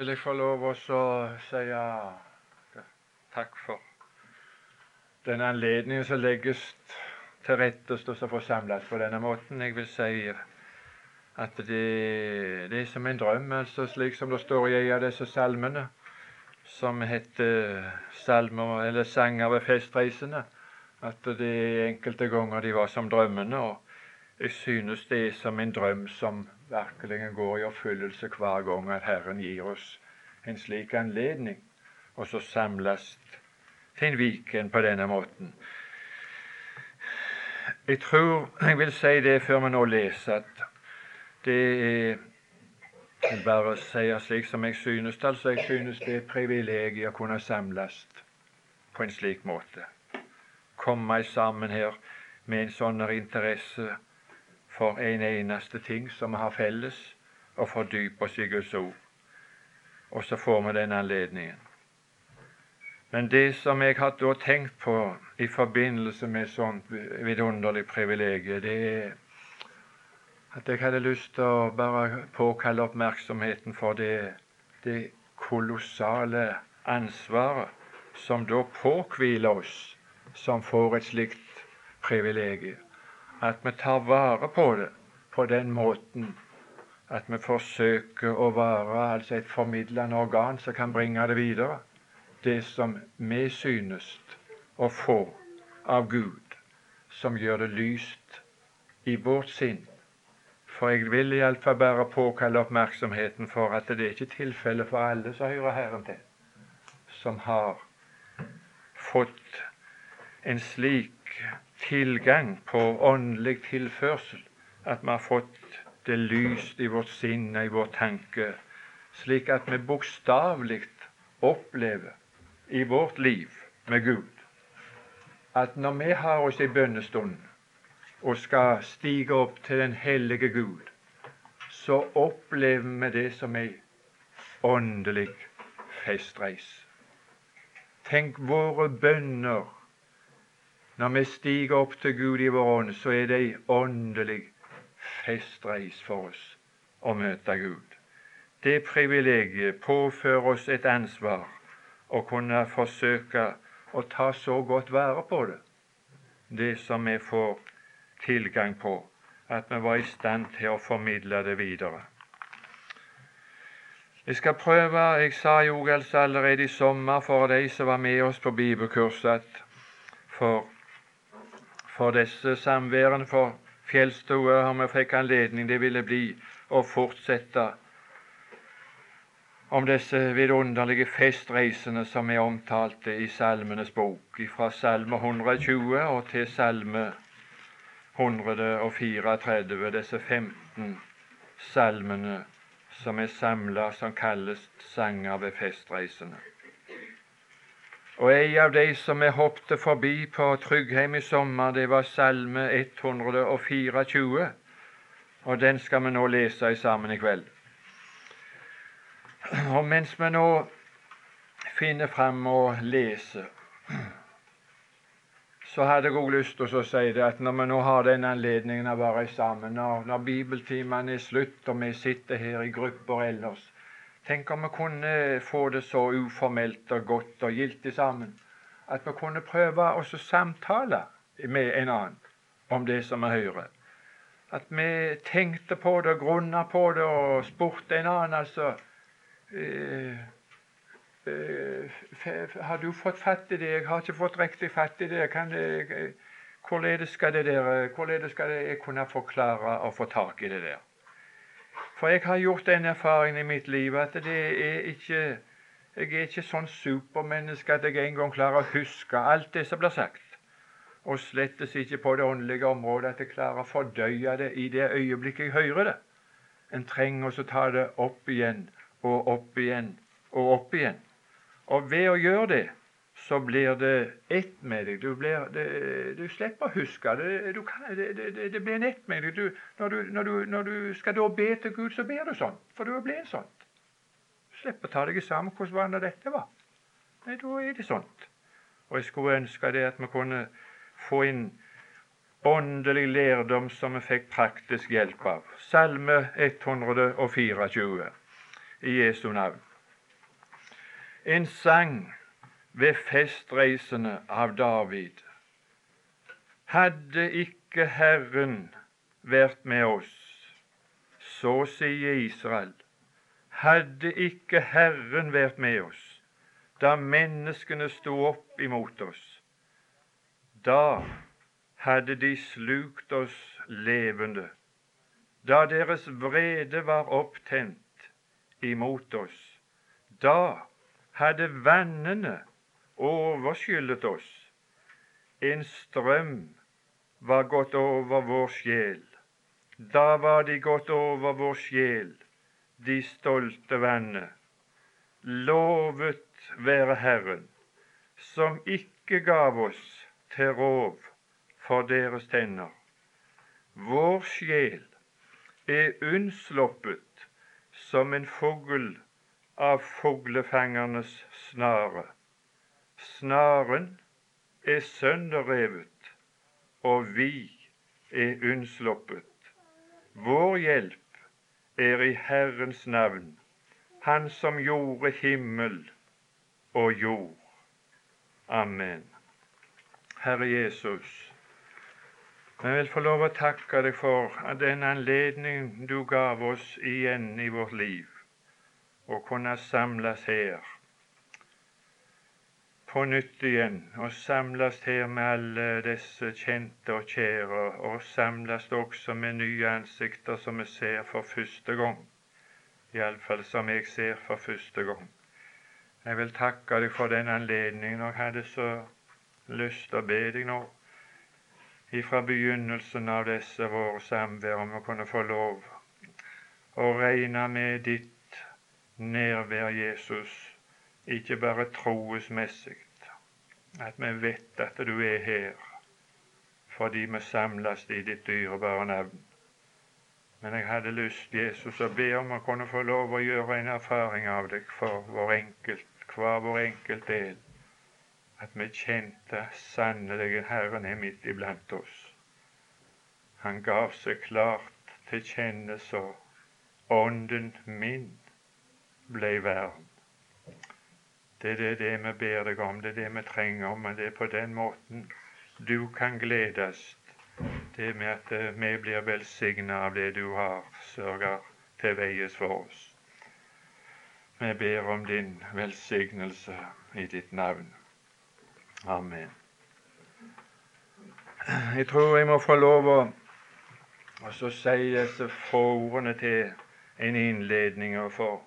vil jeg få lov å si takk for den anledningen som legges til rette og å få samles på denne måten. Jeg vil si at det, det er som en drøm, altså slik som det står i en av disse salmene, som heter salmer, eller sanger ved festreisene, at det enkelte ganger de var som drømmene. og jeg synes det er som en drøm som virkelig går i oppfyllelse hver gang at Herren gir oss en slik anledning, og så samles til en Viken på denne måten. Jeg tror jeg vil si det før vi nå leser, at det er jeg bare si slik som jeg synes. Altså, jeg synes det er et privilegium å kunne samles på en slik måte. Komme sammen her med en sånn interesse for en eneste ting som vi har felles, og fordype oss i Guds ord. Og så får vi den anledningen. Men det som jeg har da tenkt på i forbindelse med sånt vidunderlig privilegium, det er at jeg hadde lyst til å bare påkalle oppmerksomheten for det, det kolossale ansvaret som da påhviler oss som får et slikt privilegium at vi tar vare på det på den måten at vi forsøker å være altså et formidlende organ som kan bringe det videre. Det som vi synes å få av Gud, som gjør det lyst i vårt sinn. For jeg vil iallfall bare påkalle oppmerksomheten for at det er ikke tilfellet for alle som hører Herren til, som har fått en slik tilgang på åndelig tilførsel, at vi har fått det lyst i vårt sinn og i vår tanke, slik at vi bokstavelig opplever i vårt liv med Gud at når vi har oss i bønnestund og skal stige opp til den hellige Gud, så opplever vi det som ei åndelig festreis. Tenk våre bønner når vi stiger opp til Gud i vår ånd, så er det ei åndelig festreis for oss å møte Gud. Det privilegiet påfører oss et ansvar å kunne forsøke å ta så godt vare på det, det som vi får tilgang på, at vi var i stand til å formidle det videre. Jeg skal prøve Jeg sa jo altså allerede i sommer for de som var med oss på bibelkurset, for for disse samværene for fjellstua om vi fikk anledning det ville bli å fortsette om disse vidunderlige festreisene som er omtalte i Salmenes bok, fra Salme 120 og til Salme 134, disse 15 salmene som er samla som kalles sanger ved festreisene. Og ei av de som jeg hoppet forbi på Tryggheim i sommer, det var Salme 124. Og den skal vi nå lese sammen i kveld. Og mens vi nå finner fram og leser, så hadde jeg òg lyst til å si det at når vi nå har den anledningen å være sammen, når, når bibeltimene er slutt og vi sitter her i grupper ellers, Tenk om vi kunne få det så uformelt og godt og giltig sammen at vi kunne prøve å samtale med en annen om det som vi hører. At vi tenkte på det og grunna på det og spurte en annen altså eh, eh, Har du fått fatt i det? Jeg har ikke fått riktig fatt i det. Kan jeg, hvordan skal det der, hvordan skal jeg kunne forklare og få tak i det der? For jeg har gjort den erfaringen i mitt liv at det er ikke jeg er ikke sånn supermenneske at jeg en gang klarer å huske alt det som blir sagt. Og slettes ikke på det åndelige området at jeg klarer å fordøye det i det øyeblikket jeg hører det. En trenger å ta det opp igjen og opp igjen og opp igjen. Og ved å gjøre det så blir det ett med deg. Du, blir, det, du slipper å huske. Det, kan, det, det blir en ett med deg. Du, når, når, når, du, skal da be til Gud, så ber du sånn, for du er blitt sånn. Du slipper å ta deg sammen hvordan var det dette var. Nei, da er det sånt. Og jeg skulle ønske det at vi kunne få inn åndelig lærdom som vi fikk praktisk hjelp av. Salme 124 i Jesu navn. en sang ved festreisene av David. Hadde ikke Herren vært med oss, så sier Israel, hadde ikke Herren vært med oss da menneskene sto opp imot oss, da hadde de slukt oss levende. Da deres vrede var opptent imot oss, da hadde vannene overskyllet oss. En strøm var gått over vår sjel. Da var de gått over vår sjel, de stolte vannet. Lovet være Herren, som ikke gav oss til rov for deres tenner. Vår sjel er unnsluppet som en fugl av fuglefangernes snare. Snaren er sønderrevet og vi er unnsluppet. Vår hjelp er i Herrens navn, Han som gjorde himmel og jord. Amen. Herre Jesus, jeg vil få lov å takke deg for den anledning du gav oss igjen i vårt liv, å kunne samles her på nytt igjen og samles her med alle disse kjente og kjære, og samles også med nye ansikter som vi ser for første gang. Iallfall som jeg ser for første gang. Jeg vil takke deg for den anledningen, og hadde så lyst til å be deg nå ifra begynnelsen av disse våre samvær om å kunne få lov å regne med ditt nærvær, Jesus, ikke bare troesmessig, at vi vet at du er her fordi vi samles i ditt dyrebare navn. Men jeg hadde lyst, Jesus, å be om å kunne få lov å gjøre en erfaring av deg for vår enkelt, hver vår enkelt del. At vi kjente sannelig Herren er midt iblant oss. Han gav seg klart til kjenne så ånden min ble vern. Det er det, vi ber deg om, det er det vi trenger, men det er på den måten du kan gledes. Det med at eh, vi blir velsigna av det du har sørger til veies for oss. Vi ber om din velsignelse i ditt navn. Amen. Jeg tror jeg må få lov å og så si disse få ordene til en innledning. for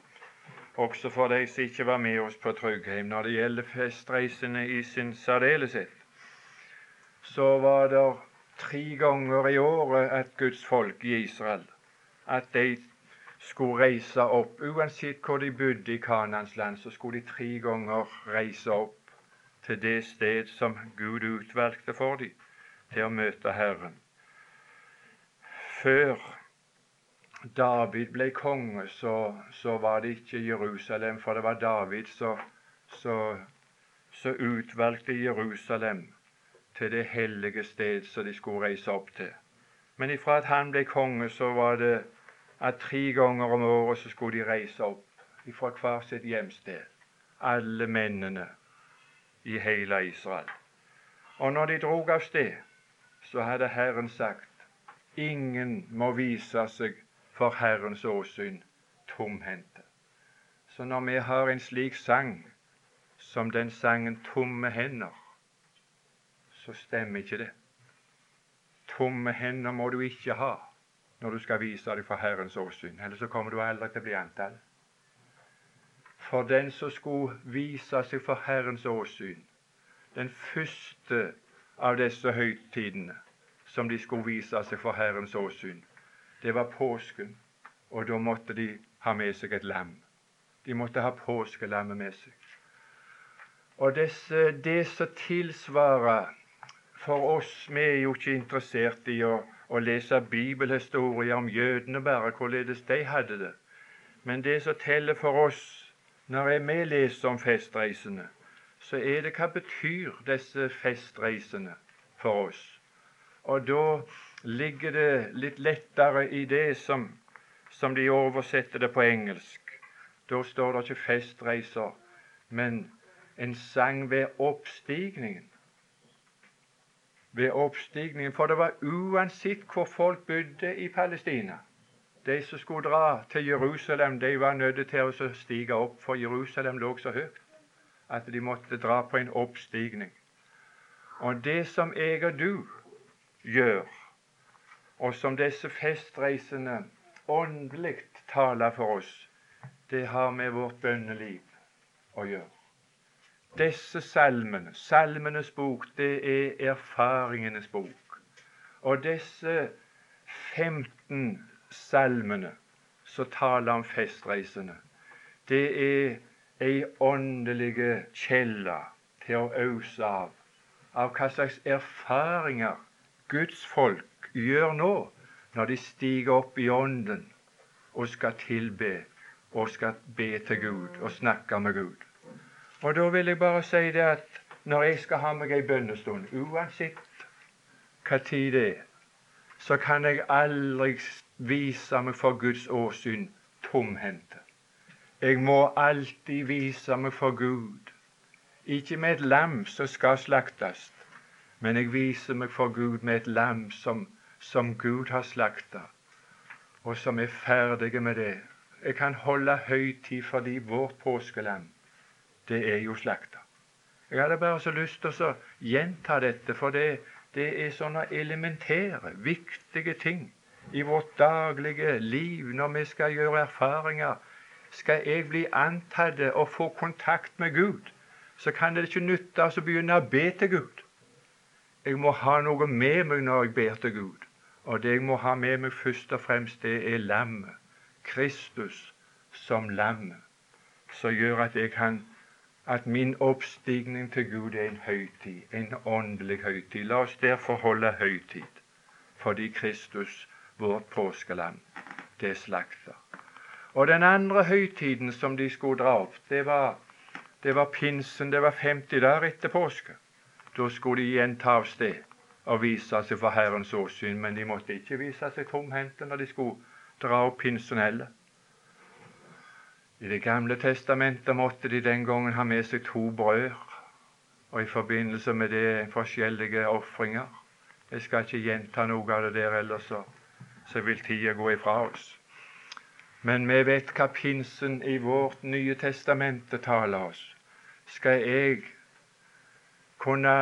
også for de som ikke var med oss på Tryggheim. Når det gjelder festreisene i sin særdeleshet, så var det tre ganger i året at Guds folk i Israel at de skulle reise opp. Uansett hvor de bodde i Kanans land, så skulle de tre ganger reise opp til det sted som Gud utvalgte for dem, til å møte Herren. Før David ble konge, så, så, var det ikke Jerusalem, for det var David som utvalgte Jerusalem til det hellige sted som de skulle reise opp til. Men ifra at han ble konge, så var det at tre ganger om året så skulle de reise opp ifra hver sitt hjemsted, alle mennene i hele Israel. Og når de drog av sted, så hadde Herren sagt ingen må vise seg for Herrens åsyn tomhendte. Så når vi har en slik sang som den sangen 'Tomme hender', så stemmer ikke det. Tomme hender må du ikke ha når du skal vise deg for Herrens åsyn, ellers så kommer du aldri til å bli antall. For den som skulle vise seg for Herrens åsyn, den første av disse høytidene som de skulle vise seg for Herrens åsyn, det var påsken, og da måtte de ha med seg et lam. De måtte ha påskelammet med seg. Og desse, det som tilsvarer for oss Vi er jo ikke interessert i å, å lese bibelhistorier om jødene bare, hvorledes de hadde det. Men det som teller for oss når vi leser om festreisene, så er det hva betyr disse festreisene for oss. Og da ligger det litt lettere i det som, som de oversetter det på engelsk. Da står det ikke 'festreiser', men en sang ved oppstigningen. Ved oppstigningen, For det var uansett hvor folk bodde i Palestina De som skulle dra til Jerusalem, de var nødt til å stige opp, for Jerusalem lå så høyt at de måtte dra på en oppstigning. Og det som jeg og du gjør, og som disse festreisende åndelig taler for oss, det har med vårt bønneliv å gjøre. Disse salmene, Salmenes bok, det er erfaringenes bok. Og disse 15 salmene som taler om festreisende, det er ei åndelig kjelle til å ause av, av hva slags erfaringer Guds folk gjør nå når de stiger opp i ånden og skal tilbe og skal be til Gud og snakke med Gud. Og da vil jeg bare si det at når jeg skal ha meg ei bønnestund, uansett hva tid det er, så kan jeg aldri vise meg for Guds åsyn tomhendte. Jeg må alltid vise meg for Gud, ikke med et lam som skal slaktes, men jeg viser meg for Gud med et lam som, som Gud har slakta, og som er ferdige med det. Jeg kan holde høytid fordi vårt påskelam, det er jo slakta. Jeg hadde bare så lyst til å gjenta dette, for det, det er sånne elementære, viktige ting i vårt daglige liv når vi skal gjøre erfaringer. Skal jeg bli antatt og få kontakt med Gud, så kan det ikke nytte å begynne å be til Gud. Jeg må ha noe med meg når jeg ber til Gud. Og det jeg må ha med meg først og fremst, det er lammet. Kristus som lam, som gjør at jeg kan at min oppstigning til Gud er en høytid, en åndelig høytid. La oss derfor holde høytid, fordi Kristus, vårt påskeland, det er. Og den andre høytiden som de skulle dra opp, det var, det var pinsen. Det var 50 dager etter påske. Da skulle de igjen ta av sted og vise seg for Herrens åsyn. Men de måtte ikke vise seg tomhendte når de skulle dra opp pinsen heller. I Det gamle testamentet måtte de den gangen ha med seg to brød, og i forbindelse med det forskjellige ofringer. Jeg skal ikke gjenta noe av det der, ellers så, så vil tida gå ifra oss. Men vi vet hva pinsen i vårt Nye testamente taler oss. Skal jeg kunne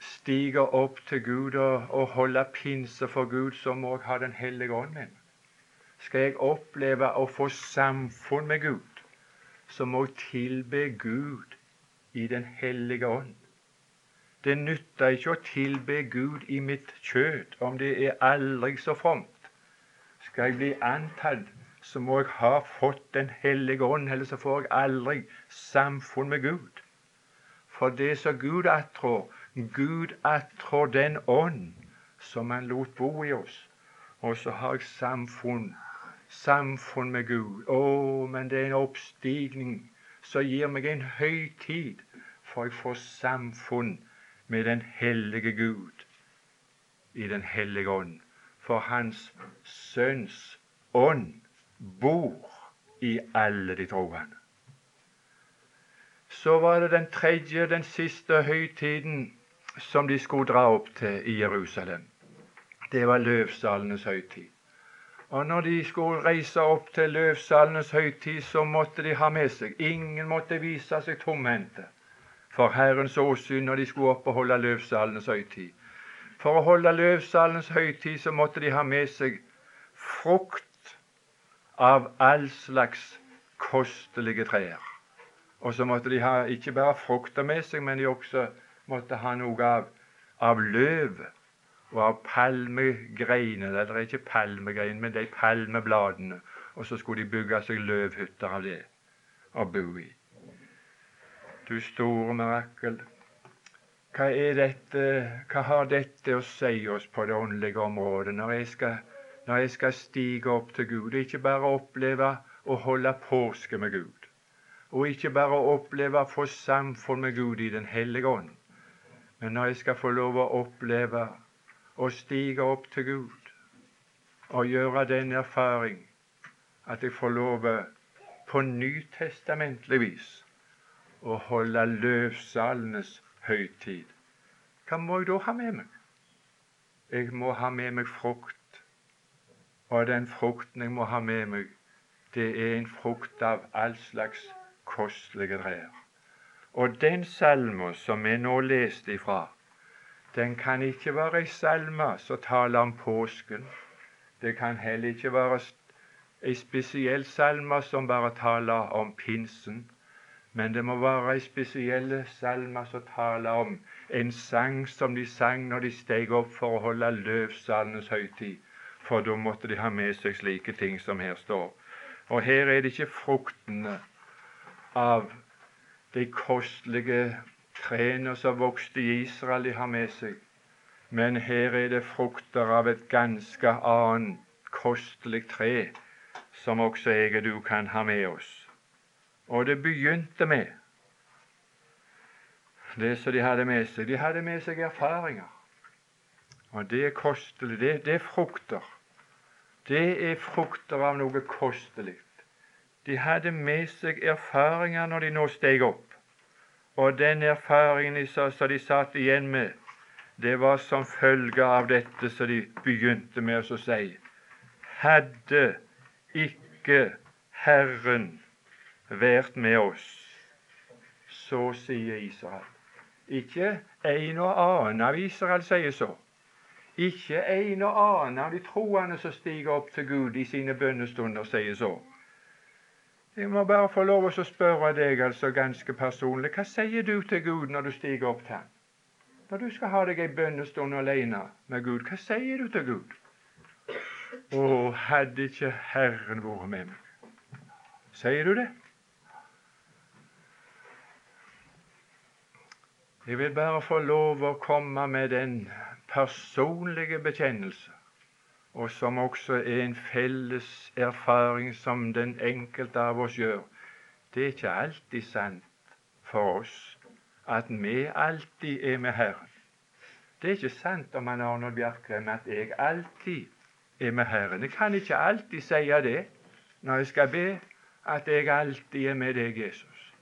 stige opp til Gud og, og holde pinse for Gud, så må jeg ha Den hellige ånd med skal jeg oppleve å få samfunn med Gud, så må jeg tilbe Gud i Den hellige ånd. Det nytter ikke å tilbe Gud i mitt kjød, om det er aldri så fromt. Skal jeg bli antatt, så må jeg ha fått Den hellige ånd, ellers så får jeg aldri samfunn med Gud. For det som Gud attrår, Gud attrår den ånd som Han lot bo i oss. Og så har jeg samfunn samfunn med Gud. Å, men det er en oppstigning som gir meg en høytid, for jeg får samfunn med den hellige Gud i Den hellige ånd. For Hans Sønns ånd bor i alle de troende. Så var det den tredje, den siste høytiden som de skulle dra opp til i Jerusalem. Det var løvsalenes høytid. Og når de skulle reise opp til løvsalenes høytid, så måtte de ha med seg Ingen måtte vise seg tomhendte for Herrens åsyn når de skulle opp og holde løvsalenes høytid. For å holde løvsalenes høytid så måtte de ha med seg frukt av all slags kostelige trær. Og så måtte de ha ikke bare frukter med seg, men de også måtte ha noe av, av løv og av palmegreiner. eller ikke palmegreiner, men de palmebladene. Og så skulle de bygge seg løvhytter av det å bo i. Du store mirakel. Hva, er dette, hva har dette å si oss på det åndelige området når jeg, skal, når jeg skal stige opp til Gud? Ikke bare oppleve å holde påske med Gud, og ikke bare oppleve å få samfunn med Gud i Den hellige ånd, men når jeg skal få lov å oppleve å stige opp til Gud og gjøre den erfaring at jeg får lov på nytestamentlig vis å holde løvsalenes høytid. Hva må jeg da ha med meg? Jeg må ha med meg frukt. Og den frukten jeg må ha med meg, det er en frukt av all slags kostelige trær. Og den salmen som vi nå leste ifra, den kan ikke være ei salme som taler om påsken. Det kan heller ikke være ei spesiell salme som bare taler om pinsen. Men det må være ei spesiell salme som taler om en sang som de sang når de steg opp for å holde løvsalenes høytid. For da måtte de ha med seg slike ting som her står. Og her er det ikke fruktene av de kostelige trærne som vokste i Israel, de har med seg. Men her er det frukter av et ganske annet kostelig tre, som også jeg og du kan ha med oss. Og det begynte med det som de hadde med seg. De hadde med seg erfaringer. Og det er kostelig. Det, det er frukter. Det er frukter av noe kostelig. De hadde med seg erfaringer når de nå steg opp. Og den erfaringen som de satt igjen med, det var som følge av dette som de begynte med å si. Hadde ikke Herren vært med oss. Så sier Israel. Ikke en og annen av Israel sier så. Ikke en og annen av de troende som stiger opp til Gud i sine bønnestunder, sier så. Jeg må bare få lov å spørre deg altså ganske personlig. Hva sier du til Gud når du stiger opp til ham? Når du skal ha deg ei bønnestund alene med Gud, hva sier du til Gud? Å, hadde ikke Herren vært med meg. Sier du det? Jeg vil bare få lov å komme med den personlige bekjennelse, og som også er en felles erfaring som den enkelte av oss gjør. Det er ikke alltid sant for oss at vi alltid er med Herren. Det er ikke sant om han Arnold Bjerkrem at jeg alltid er med Herren. Jeg kan ikke alltid si det når jeg skal be, at jeg alltid er med deg, Jesus.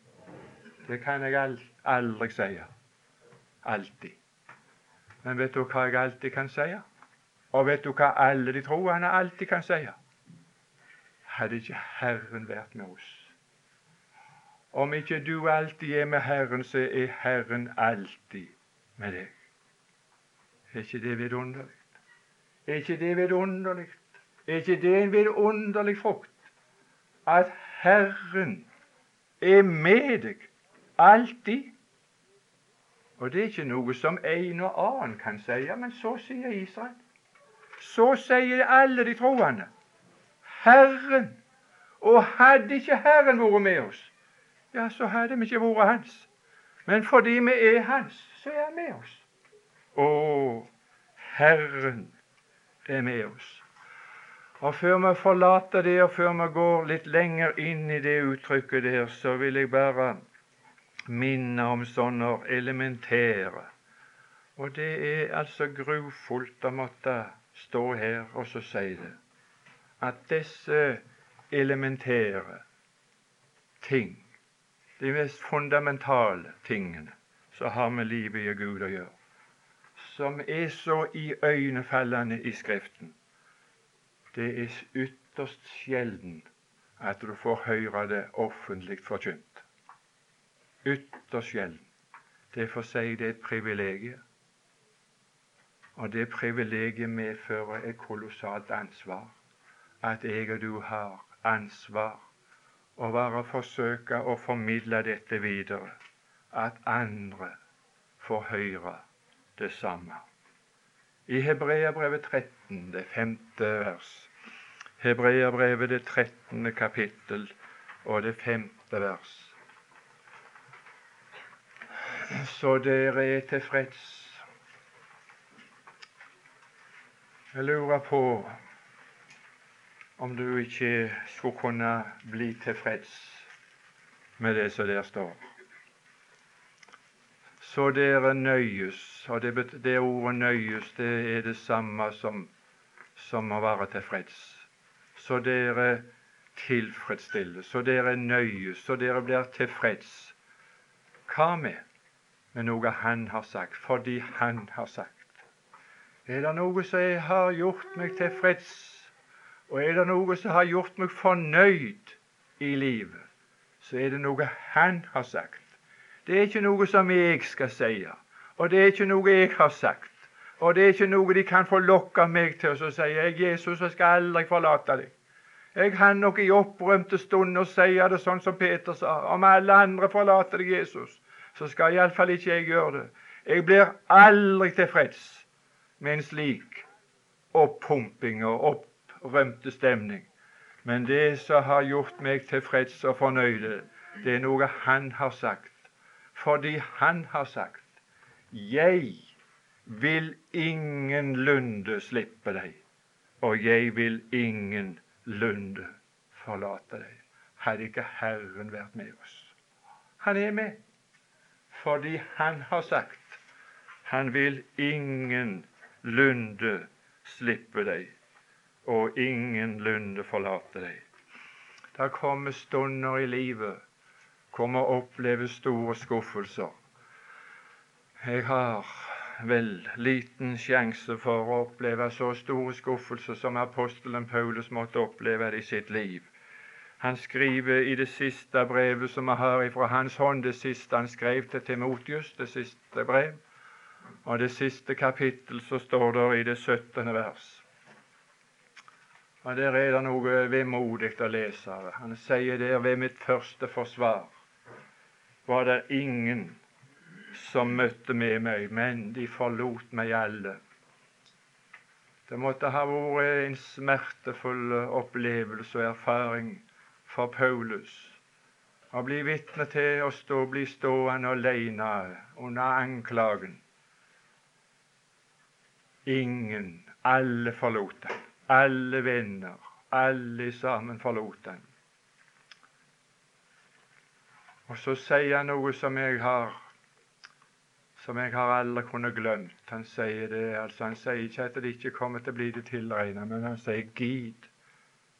Det kan jeg aldri si. Alltid. Men vet du hva jeg alltid kan si? Og vet du hva alle de troende alltid kan si? Hadde ikke Herren vært med oss? Om ikke du alltid er med Herren, så er Herren alltid med deg. Er ikke det vidunderlig? Er ikke det vidunderlig? Er ikke det en vidunderlig frukt? At Herren er med deg alltid og det er ikke noe som en og annen kan si, men så sier Israel. Så sier alle de troende. Herren. Og hadde ikke Herren vært med oss, ja, så hadde vi ikke vært Hans. Men fordi vi er Hans, så er Han med oss. Å, Herren er med oss. Og Før vi forlater det, og før vi går litt lenger inn i det uttrykket der, så vil jeg bare minne om sånne elementære. Og det er altså grufullt å måtte stå her og så si det. At disse elementære ting, de mest fundamentale tingene som har med livet i Gud å gjøre, som er så iøynefallende i Skriften, det er ytterst sjelden at du får høre det offentlig forkynt. Ytterst sjelden. Det er for seg det er et privilegium. Og det privilegiet medfører et kolossalt ansvar. At jeg og du har ansvar og bare forsøke å formidle dette videre. At andre får høre det samme. I Hebreabrevet 13, det femte vers. Hebreabrevet det 13. kapittel og det femte vers så dere er tilfreds. Jeg lurer på om du ikke skulle kunne bli tilfreds med det som der står. Så dere nøyes, og det, det ordet 'nøyes' det er det samme som, som å være tilfreds. Så dere tilfredsstilles, så dere nøyes, så dere blir tilfreds Hva med? Med noe Han har sagt, fordi Han har sagt. Er det noe som har gjort meg tilfreds, og er det noe som har gjort meg fornøyd i livet, så er det noe Han har sagt. Det er ikke noe som jeg skal si, og det er ikke noe jeg har sagt. Og det er ikke noe de kan forlokke meg til å si. Jeg, 'Jesus, jeg skal aldri forlate deg'. Jeg kan nok i opprømte stunder si det sånn som Peter sa. Om alle andre forlater deg, Jesus, så skal iallfall ikke jeg gjøre det. Jeg blir aldri tilfreds med en slik oppumping og opprømte stemning. Men det som har gjort meg tilfreds og fornøyd, det er noe Han har sagt. Fordi Han har sagt 'Jeg vil ingenlunde slippe deg, og jeg vil ingenlunde forlate deg'. Hadde ikke Herren vært med oss. Han er med fordi Han har sagt 'Han vil ingen lunde slippe deg, og ingen lunde forlate deg. Det kommer stunder i livet hvor vi opplever store skuffelser. Jeg har vel liten sjanse for å oppleve så store skuffelser som apostelen Paulus måtte oppleve i sitt liv. Han skriver i det siste brevet som vi har fra hans hånd, det siste han skrev til Timotius, det siste brev, og det siste kapittel så står det i det 17. vers. Og Der er det noe vemodig å lese. Han sier der ved mitt første forsvar var det ingen som møtte med meg, men de forlot meg alle. Det måtte ha vært en smertefull opplevelse og erfaring for Paulus å bli vitne til å stå, bli stående alene under anklagen Ingen. Alle forlot ham. Alle venner. Alle sammen forlot ham. Og så sier han noe som jeg har som jeg har aldri kunnet glemt. Han sier det, altså han sier ikke at det ikke kommer til å bli det tilregnet, men han sier gid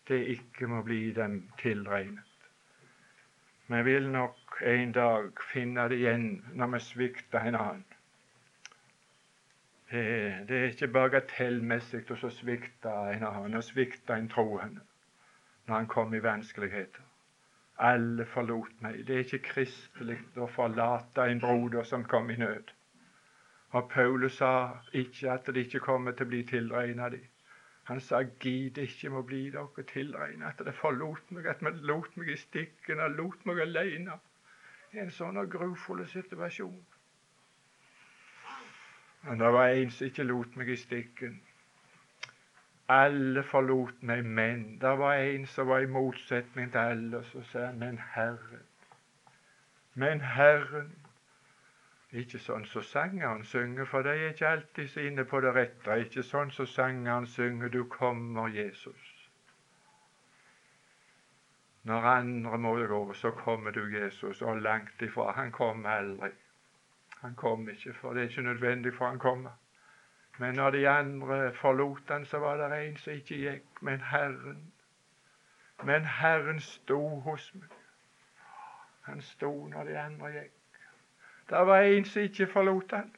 det ikke må bli dem tilregnet. Vi vil nok en dag finne det igjen når vi svikter en annen. Det, er ikke bagatellmessig å svikte en annen og svikte en troende når han kom i vanskeligheter. Alle forlot meg. Det er ikke kristelig å forlate en broder som kom i nød. Og Paulus sa ikke at det ikke kommer til å bli tilregna de. Han sa gid ikke må bli dere tilregna at det forlot meg, at vi lot meg i stikken og lot meg alene i en sånn grufull situasjon. Men det var en som ikke lot meg i stikken. Alle forlot meg, men det var en som var i motsetning til alle. Så sa han, men Herren, men Herren Ikke sånn som sangeren synger, for de er ikke alltid så inne på det rette. Ikke sånn som sangeren synger, du kommer, Jesus. Når andre må gå, så kommer du, Jesus, og langt ifra. Han kommer aldri. Han kom ikke, for det er ikke nødvendig for han kommer. Men når de andre forlot han, så var det en som ikke gikk, men Herren. Men Herren sto hos meg. Han sto når de andre gikk. Det var en som ikke forlot han.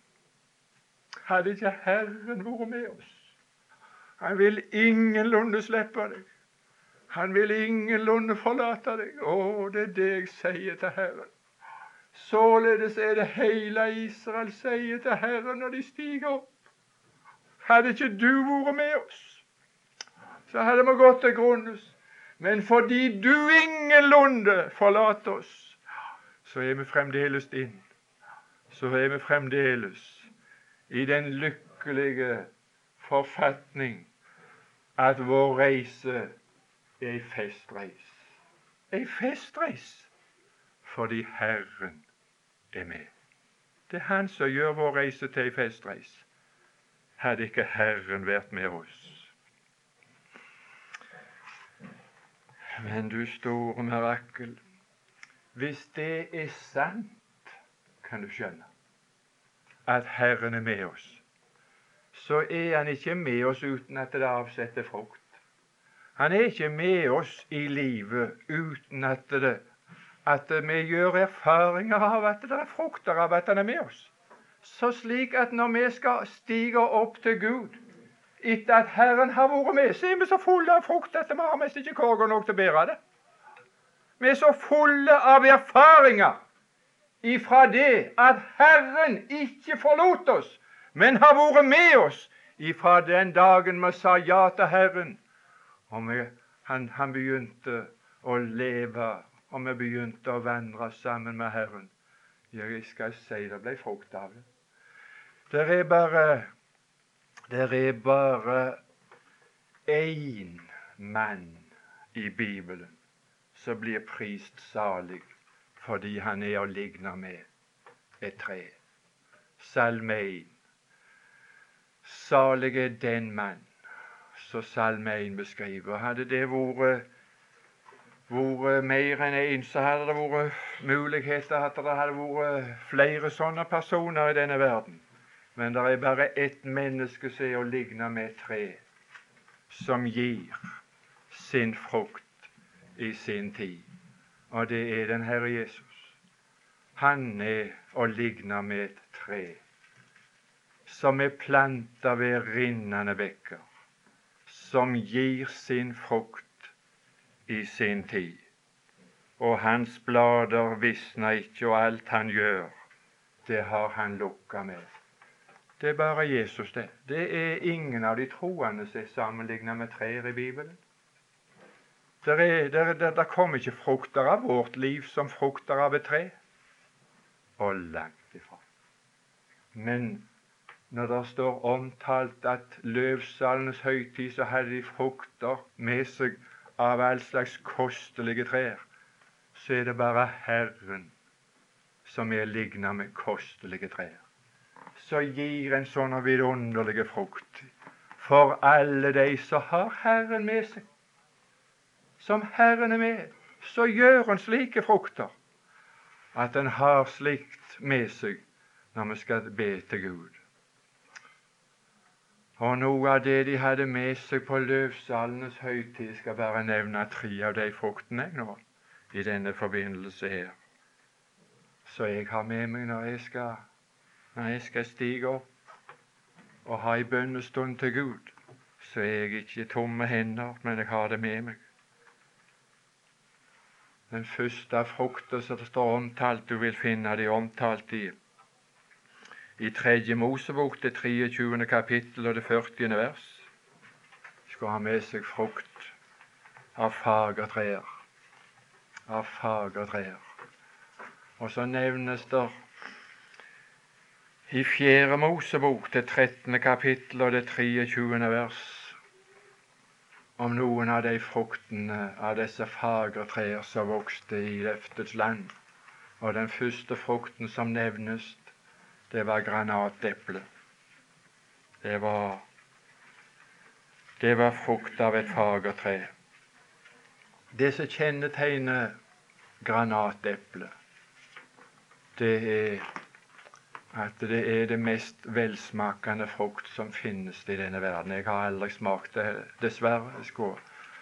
Hadde ikke Herren vært med oss? Han vil ingenlunde slippe deg. Han vil ingenlunde forlate deg. Å, det er det jeg sier til Herren. Således er det hele Israel sier til Herren når de stiger opp. Hadde ikke du vært med oss, så hadde vi gått til grunnes. Men fordi du ingenlunde forlater oss, så er vi fremdeles inn. Så er vi fremdeles i den lykkelige forfatning at vår reise er ei festreis. Ei festreis fordi Herren er med. Det er Han som gjør vår reise til ei festreis. Hadde ikke Herren vært med oss. Men du store mirakel, hvis det er sant, kan du skjønne, at Herren er med oss, så er Han ikke med oss uten at det avsetter frukt. Han er ikke med oss i livet uten at det at vi gjør erfaringer av at det er frukter av at han er med oss. Så slik at når vi skal stige opp til Gud etter at Herren har vært med, så er vi så fulle av frukt at vi har mest ikke korger nok til å bære det. Vi er så fulle av erfaringer ifra det at Herren ikke forlot oss, men har vært med oss ifra den dagen vi sa ja til Herren. Og vi, han, han begynte å leve, og vi begynte å vandre sammen med Herren. Jeg skal si det ble frukt av det. Det er bare Det er bare én mann i Bibelen som blir prist salig fordi han er å ligne med et tre. Salme 1. Salig er den mann som Salme 1 beskriver. Hadde det vært vært mer enn én, så hadde det vært muligheter at det hadde vært flere sånne personer i denne verden. Men det er bare ett menneske som er å ligne med et tre, som gir sin frukt i sin tid. Og det er den Herre Jesus. Han er å ligne med et tre som er planta ved rinnende bekker, som gir sin frukt i sin tid. Og hans blader visner ikke, og alt han gjør, det har han lukka med. Det er bare Jesus, det. Det er ingen av de troende som er sammenlignet med trær i Bibelen. Der, er, der, der, der kommer ikke frukter av vårt liv som frukter av et tre. Og langt ifra. Men når det står omtalt at løvsalens høytid, så hadde de frukter med seg av all slags kostelige trær, så er det bare Herren som er ligna med kostelige trær som gir en sånn vidunderlig frukt for alle de som har Herren med seg. Som Herren er med, så gjør han slike frukter at en har slikt med seg når vi skal be til Gud. Og noe av det de hadde med seg på løvsalenes høytid, skal bare nevne tre av de fruktene jeg nå i denne forbindelse her. Så jeg har med meg når jeg skal når jeg skal stige opp og ha ei bønnestund til Gud, så er jeg ikke tomme hender, men jeg har det med meg. Den første frukta som det står omtalt, du vil finne det omtalt i i Tredje Mosebok, det 23. kapittel og det 40. vers. Skal ha med seg frukt av fagertrær. Av fagertrær. Og så nevnes det i Fjerde Mosebok, det 13. kapittel og det 23. vers, om noen av de fruktene av disse trær som vokste i løftets land. Og den første frukten som nevnes, det var granateple. Det var det var frukt av et fagertre. Det som kjennetegner granateplet, det er at det er det mest velsmakende frukt som finnes i denne verden. Jeg har aldri smakt det, dessverre. Jeg skulle,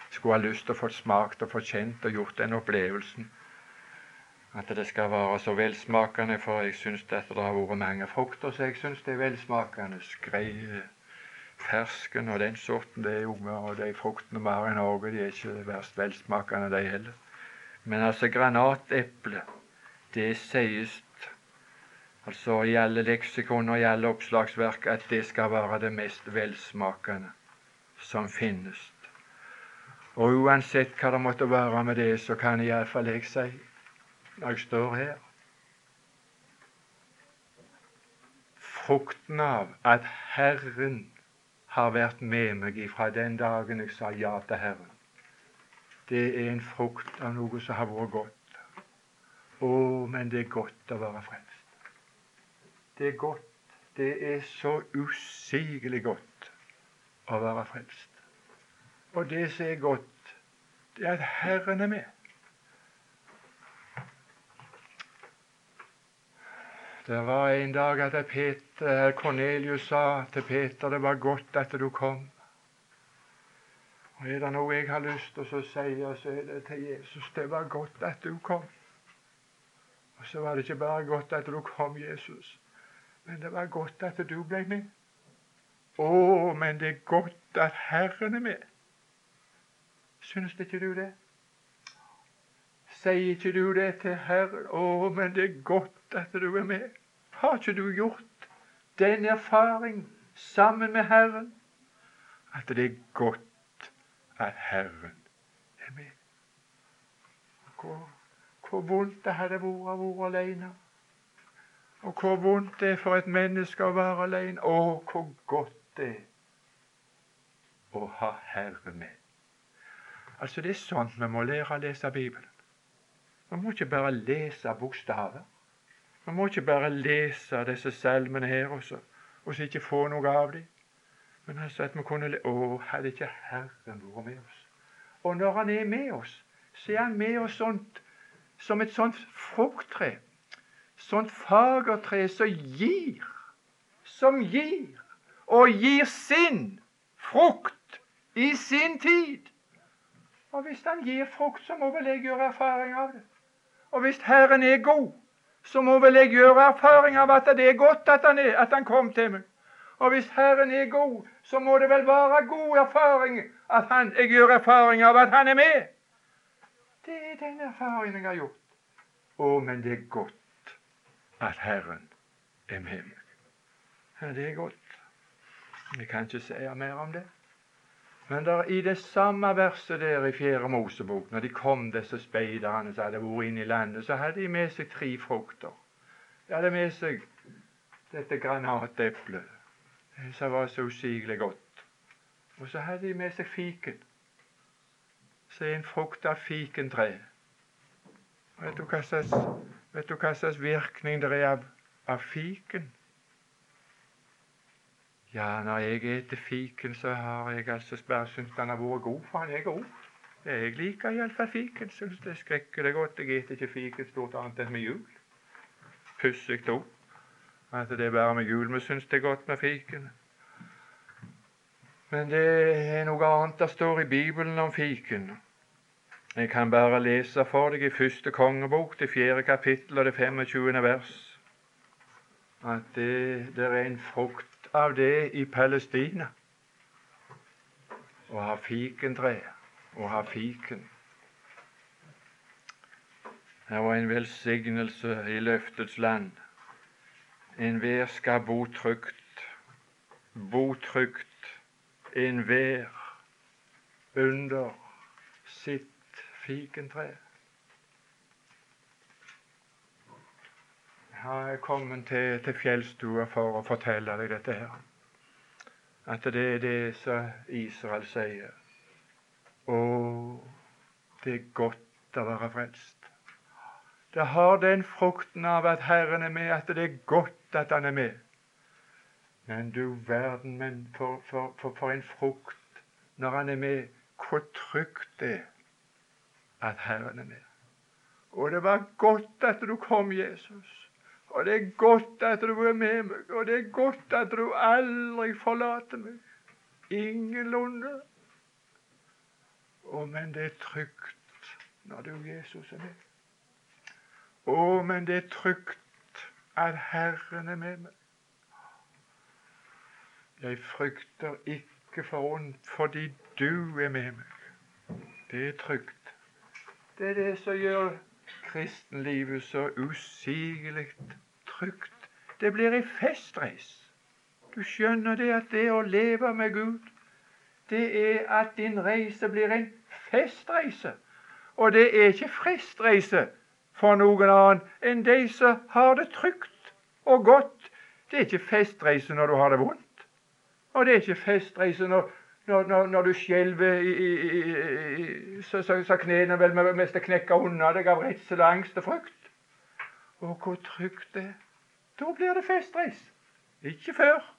skulle ha lyst til å få smakt og få kjent og gjort den opplevelsen. At det skal være så velsmakende, for jeg syns det har vært mange frukter så jeg syns det er velsmakende. Skrei, fersken og den sorten, det er unger, og de fruktene vi har i Norge, de er ikke verst velsmakende, de heller. Men altså granateple, det sies altså i alle leksikon og i alle oppslagsverk, at det skal være det mest velsmakende som finnes. Og uansett hva det måtte være med det, så kan iallfall jeg si, jeg står her Frukten av at Herren har vært med meg ifra den dagen jeg sa ja til Herren, det er en frukt av noe som har vært godt. Å, men det er godt å være frelst. Det er godt. Det er så usigelig godt å være frelst. Og det som er godt, det er at Herren er med. Det var en dag at Peter, Cornelius sa til Peter det var godt at du kom. Og Er det noe jeg har lyst til å si, så er det til Jesus det var godt at du kom. Og så var det ikke bare godt at du kom, Jesus, men det var godt at du ble med. Å, men det er godt at Herren er med. Syns ikke du det? Sier ikke du det til Herren? Å, men det er godt at du er med. Har ikke du gjort den erfaring sammen med Herren at det er godt at Herren er med? Hvor, hvor vondt det hadde vært å være alene. Og hvor vondt det er for et menneske å være alene. Å, hvor godt det er å ha Herren med. Altså, det er sånn vi må lære å lese Bibelen. Vi må ikke bare lese bokstaver. Vi må ikke bare lese disse salmene her også, og så ikke få noe av dem. Men altså at vi kunne Å, hadde ikke Herren vært med oss? Og når Han er med oss, så er Han med oss sånt, som et sånt frukttre. Sånt fagertre som gir. Som gir. Og gir sin frukt i sin tid. Og hvis Han gir frukt, så må vel jeg gjøre erfaring av det. Og hvis Herren er god, så må vel jeg gjøre erfaring av at det er godt at han, er, at han kom til meg. Og hvis Herren er god, så må det vel være god erfaring at han, jeg gjør erfaring av at han er med. Det er den erfaringen jeg har gjort. Å, men det er godt at Herren er med meg. Ja, det er godt. Vi kan ikke si mer om det. Men der, i det samme verset der i Fjerde Mosebok, når de kom, disse speiderne som hadde vært inne i landet, så hadde de med seg tre frukter. De hadde med seg dette granateplet, som var så usigelig godt. Og så hadde de med seg fiken, som er en frukt av fikentre. Vet du hva slags, vet du hva slags virkning det er av, av fiken? Ja, når jeg eter fiken, så har jeg altså bare syntes den har vært god, for han er god. Jeg liker iallfall fiken. Syns det er skrekkelig godt. Jeg eter ikke fiken stort annet enn med jul. Pussig òg. At det er bare med jul vi syns det er godt med fiken. Men det er noe annet det står i Bibelen om fiken. Jeg kan bare lese for deg i første kongebok, det fjerde kapittel og det 25. vers, at det, det er en frukt av det i Palestina. Å ha fikentre og ha fiken. Det var en velsignelse i løftets land. Enhver skal bo trygt, bo trygt, enhver under sitt fikentre. Har jeg kommet til, til fjellstua for å fortelle deg dette her. At det er det som Israel sier. Å, det er godt å være frelst. Det har den frukten av at Herren er med, at det er godt at Han er med. Men du verden, men for, for, for, for en frukt når Han er med. Hvor trygt det er at Herren er med. Og det var godt at du kom, Jesus. Og det er godt at du er med meg, og det er godt at du aldri forlater meg. Ingenlunde. Å, men det er trygt når du, Jesus, er med. Å, men det er trygt at Herren er med meg. Jeg frykter ikke for ondt fordi du er med meg. Det er trygt. Det er det som gjør kristenlivet så usigelig trygt. Det blir ei festreis. Du skjønner det at det å leve med Gud, det er at din reise blir en festreise. Og det er ikke fristreise for noen annen enn de som har det trygt og godt. Det er ikke festreise når du har det vondt. Og det er ikke festreise når, når, når, når du skjelver så, så, så knærne vel mest knekker unna deg av redsel, angst og frykt. Å, hvor trygt det er. Da blir det festreis. Ikke før.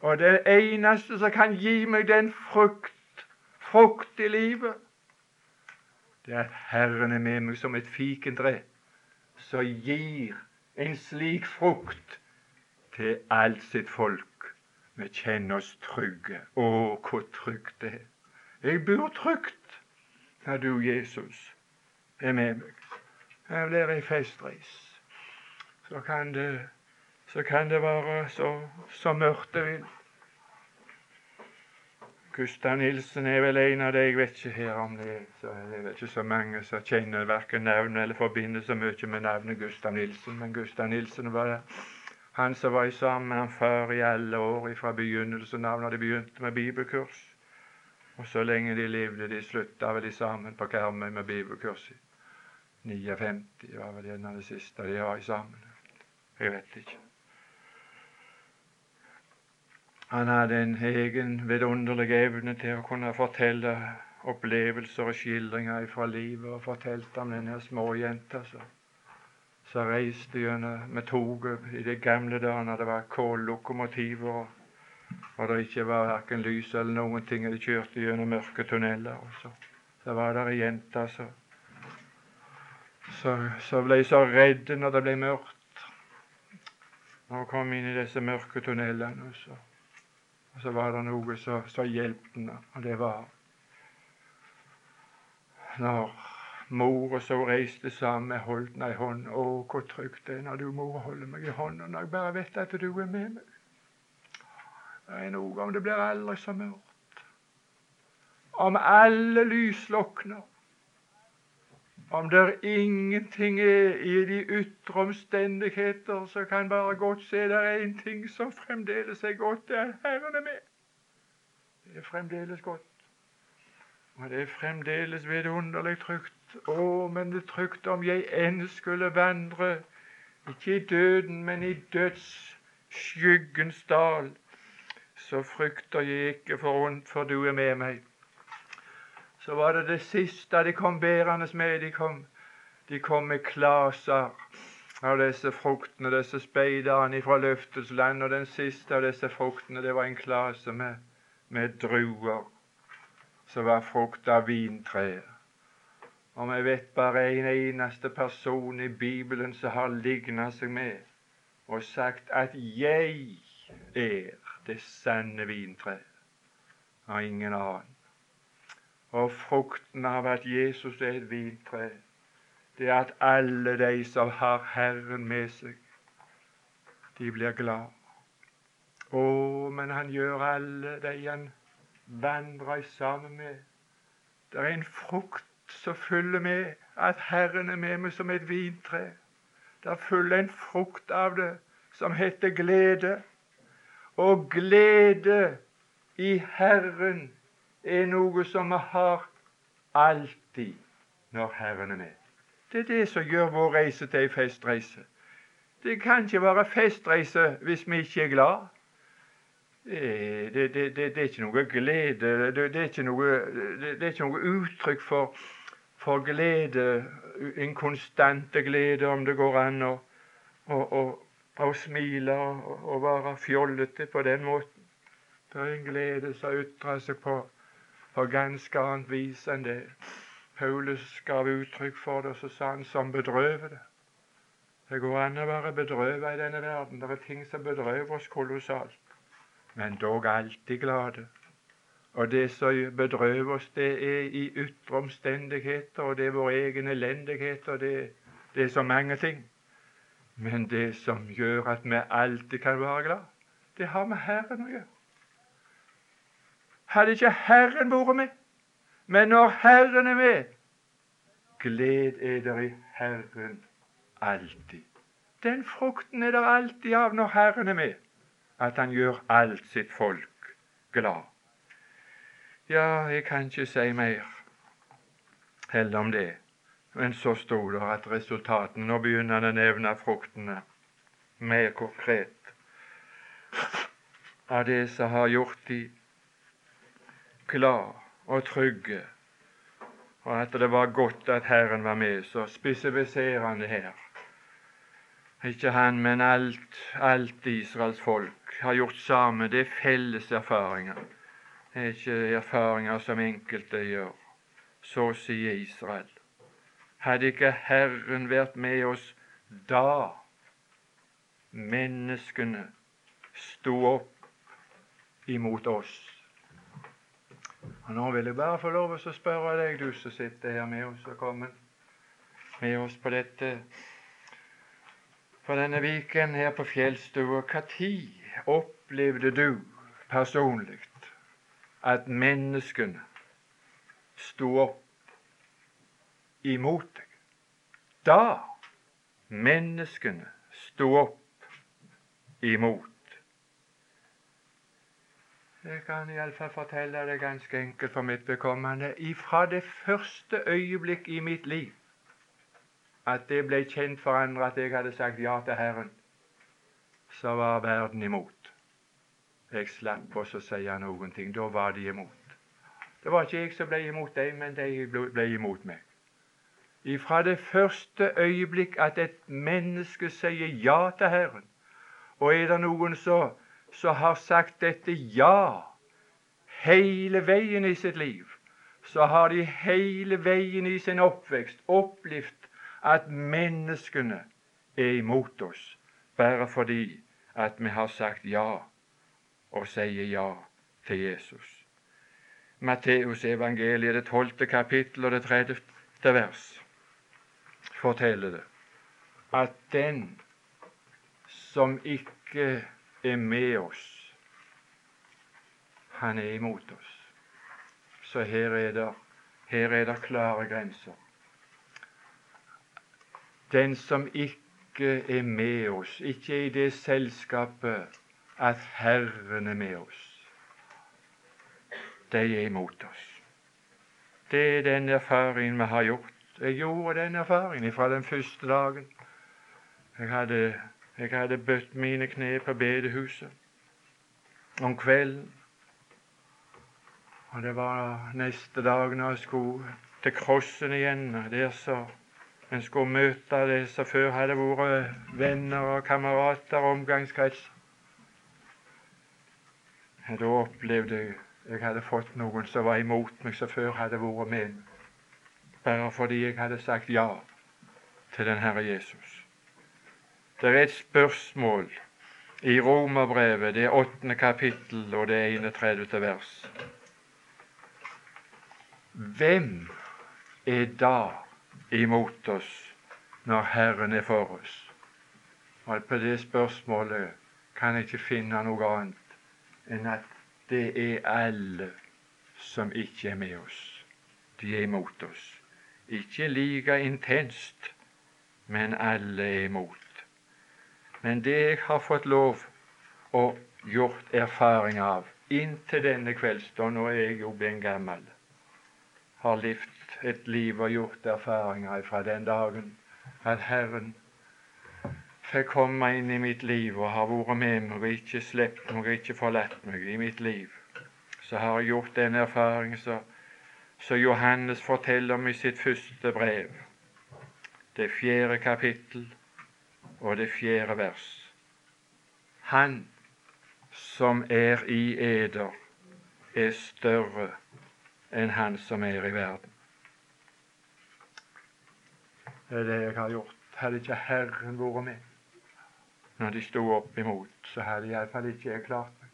Og det eneste som kan gi meg den frukt, frukt i livet, det er at Herren er med meg som et fikentre som gir en slik frukt til alt sitt folk. Vi kjenner oss trygge. Å, hvor trygt det er. Jeg bor trygt når du, Jesus, er med meg. Her blir ei festreis. så kan det, så kan det være så, så mørkt det vil. Gustav Nilsen er vel en av de, jeg vet ikke her om det så er vel ikke så mange som kjenner verken navnet eller forbinder så mye med navnet Gustav Nilsen, men Gustav Nilsen var det. han som var sammen med han far i alle år fra begynnelsen av når de begynte med bibelkurs. Og så lenge de levde, de slutta vel sammen på Karmøy med bibelkurs i 59 var vel en av det siste de var sammen. Jeg vet ikke. Han hadde en egen vidunderlig evne til å kunne fortelle opplevelser og skildringer fra livet, og fortalte om denne småjenta som, reiste gjennom med toget i de gamle dager det var kållokomotiver, og, det ikke var verken lys eller noen ting, og de kjørte gjennom mørke tunneler. og så, så var det ei jente som så, ble så redde når det ble mørkt. Når hun kom inn i disse mørke tunnelene. Så og så var det noe som hjalp henne, og det var når mor og så reiste sammen med Holdna i hånd. Å, hvor trygt det er når du mor holder meg i hånda, når jeg bare vet at du er med meg. Det er noe om det blir aldri så mørkt. Om alle lys slukner om det ingenting er i de ytre omstendigheter, så kan bare godt se det er én ting som fremdeles er godt, det er Herren er med. Det er fremdeles godt. Og det er fremdeles vidunderlig trygt. Å, men det er trygt om jeg enn skulle vandre, ikke i døden, men i dødsskyggens dal, så frykter jeg ikke for ondt, for du er med meg så var det det siste de kom bærende med. De kom, de kom med klaser av disse fruktene, disse speiderne fra løftets land. Og den siste av disse fruktene, det var en klase med, med druer, som var frukt av vintreet. Og vi vet bare en eneste person i Bibelen som har ligna seg med og sagt at 'jeg er det sanne vintreet', og ingen annen. Og frukten av at Jesus er et vintre, det er at alle de som har Herren med seg, de blir glad. Å, men han gjør alle de han vandrer sammen med. Det er en frukt som følger med at Herren er med meg som et vintre. Det følger en frukt av det som heter glede. Og glede i Herren er noe som vi har alltid når Herren er med. Det er det som gjør vår reise til ei festreise. Det kan ikke være festreise hvis vi ikke er glad. Det, det, det, det er ikke noe glede Det, er ikke noe, er ikke noe uttrykk for, for glede, en konstante glede, om det går an å, å, å, å smile og være fjollete på den måten. Det er en glede som ytrer seg på på ganske annet vis enn det. Paulus gav uttrykk for det, og så sa han som bedrøvede. det. Går an å være bedrøvet i denne verden. Det er ting som bedrøver oss kolossalt, men dog alltid glade. Og det som bedrøver oss, det er i ytre omstendigheter, og det er vår egen elendighet, og det, det er så mange ting. Men det som gjør at vi alltid kan være glad, det har med Herren å gjøre hadde ikke Herren vært med. Men når Herren er med, gled er der i Herren alltid. Den frukten er der alltid av når Herren er med, at Han gjør alt sitt folk glad. Ja, jeg kan ikke si mer heller om det. Men så sto det at resultatene Nå begynner han å nevne fruktene mer konkret av det som har gjort de glad og trygge, og at det var godt at Herren var med, så spesifiserer han det her. Ikke han, men alt, alt Israels folk har gjort samme. Det er felles erfaringer. Det er ikke erfaringer som enkelte gjør. Så sier Israel. Hadde ikke Herren vært med oss da menneskene sto opp imot oss, og Nå vil jeg bare få lov å spørre deg, du som sitter her med oss og kommer med oss på dette på denne viken her på fjellstua, når opplevde du personlig at menneskene sto opp imot deg? Da menneskene sto opp imot. Jeg kan iallfall fortelle det ganske enkelt for mitt bekommende. Ifra det første øyeblikk i mitt liv at det ble kjent for andre at jeg hadde sagt ja til Herren, så var verden imot. Jeg slapp også å si noen ting. Da var de imot. Det var ikke jeg som ble imot dem, men de ble imot meg. Ifra det første øyeblikk at et menneske sier ja til Herren, og er det noen som har sagt dette ja hele veien i sitt liv, så har de hele veien i sin oppvekst opplevd at menneskene er imot oss bare fordi at vi har sagt ja og sier ja til Jesus. Matteus evangeliet, det tolvte kapittel og det tredjete vers, forteller det at den som ikke er med oss, han er imot oss. Så her er det, her er det klare grenser. Den som ikke er med oss, ikke er i det selskapet at Herren er med oss, de er imot oss. Det er den erfaringen vi har gjort. Jeg gjorde den erfaringen fra den første dagen. Jeg hadde, jeg hadde bøtt mine kne på bedehuset om kvelden. Og det var neste dag når jeg skulle til Krossen igjen. Der så en skulle møte de som før hadde vært venner og kamerater og omgangskrets. Da opplevde jeg jeg hadde fått noen som var imot meg, som før hadde vært med bare fordi jeg hadde sagt ja til den Herre Jesus. Det er et spørsmål i Romerbrevet, det åttende kapittel og det 31. vers. Hvem er da imot oss når Herren er for oss? Og På det spørsmålet kan jeg ikke finne noe annet enn at det er alle som ikke er med oss. De er imot oss. Ikke like intenst, men alle er imot. Men det jeg har fått lov og gjort erfaring av inntil denne kveldsstund, er jeg jo blitt gammel, har levd et liv og gjort erfaringer fra den dagen at Herren fikk komme inn i mitt liv og har vært med meg og ikke sluppet meg og ikke forlatt meg i mitt liv. Så har jeg gjort den erfaring som Johannes forteller om i sitt første brev, det fjerde kapittel og det fjerde vers. Han som er i eder, er større enn han som er i verden. Det er det jeg har gjort. Hadde ikke Herren vært med når de sto opp imot, så hadde iallfall ikke jeg klart meg.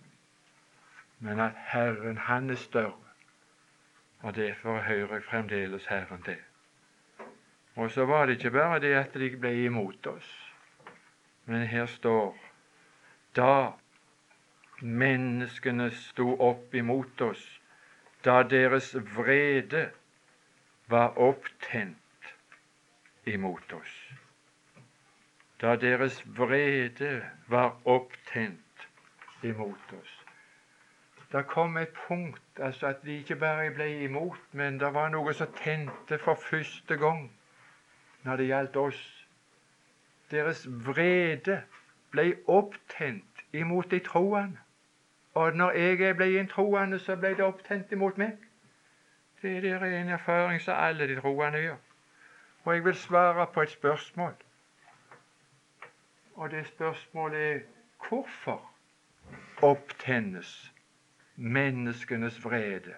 Men at Herren, Han er større, og derfor hører jeg fremdeles Herren til. Og så var det ikke bare det at de ble imot oss, men her står da menneskene sto opp imot oss, da deres vrede var opptent imot oss. Da deres vrede var opptent imot oss. Det kom et punkt altså at de ikke bare ble imot, men det var noe som tente for første gang når det gjaldt oss. Deres vrede ble opptent imot de troende. Og når jeg ble en troende, så ble det opptent imot meg. Det er en erfaring som alle de troende gjør. Og jeg vil svare på et spørsmål. Og det spørsmålet er hvorfor opptennes menneskenes vrede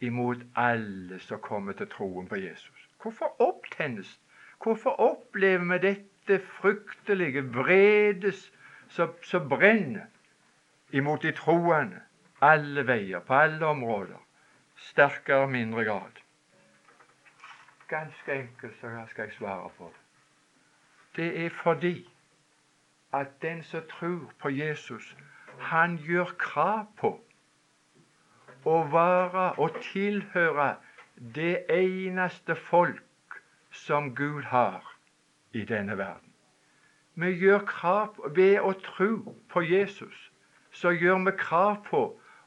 imot alle som kommer til troen på Jesus? Hvorfor opptennes Hvorfor opplever vi dette fryktelige vredes som brenner imot de troende alle veier, på alle områder, sterkere og mindre grad? Ganske enkelt så skal jeg svare på det. Det er fordi at den som tror på Jesus, han gjør krav på å være og tilhøre det eneste folk som Gud har i denne verden. Vi gjør krav Ved å tro på Jesus så gjør vi krav på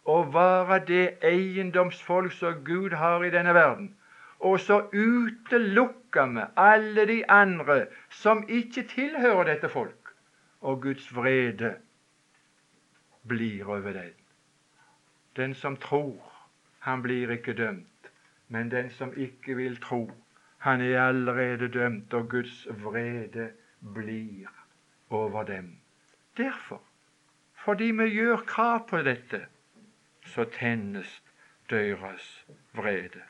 å være det eiendomsfolk som Gud har i denne verden. Og så utelukker vi alle de andre som ikke tilhører dette folk. Og Guds vrede blir over den. Den som tror, han blir ikke dømt. Men den som ikke vil tro, han er allerede dømt, og Guds vrede blir over dem. Derfor, fordi vi gjør krav på dette, så tennes deres vrede.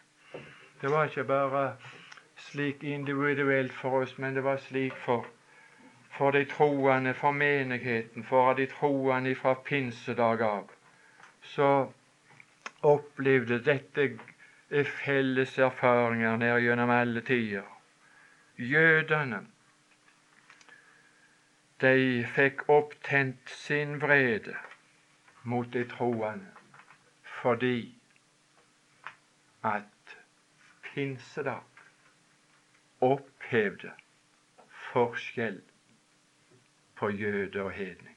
Det var ikke bare slik individuelt for oss, men det var slik for, for de troende, for menigheten, for de troende fra pinsedag av. Så opplevde dette felles erfaringer ned gjennom alle tider. Jødene de fikk opptent sin vrede mot de troende fordi at pinsedag opphevde forskjell på jøde og hedning.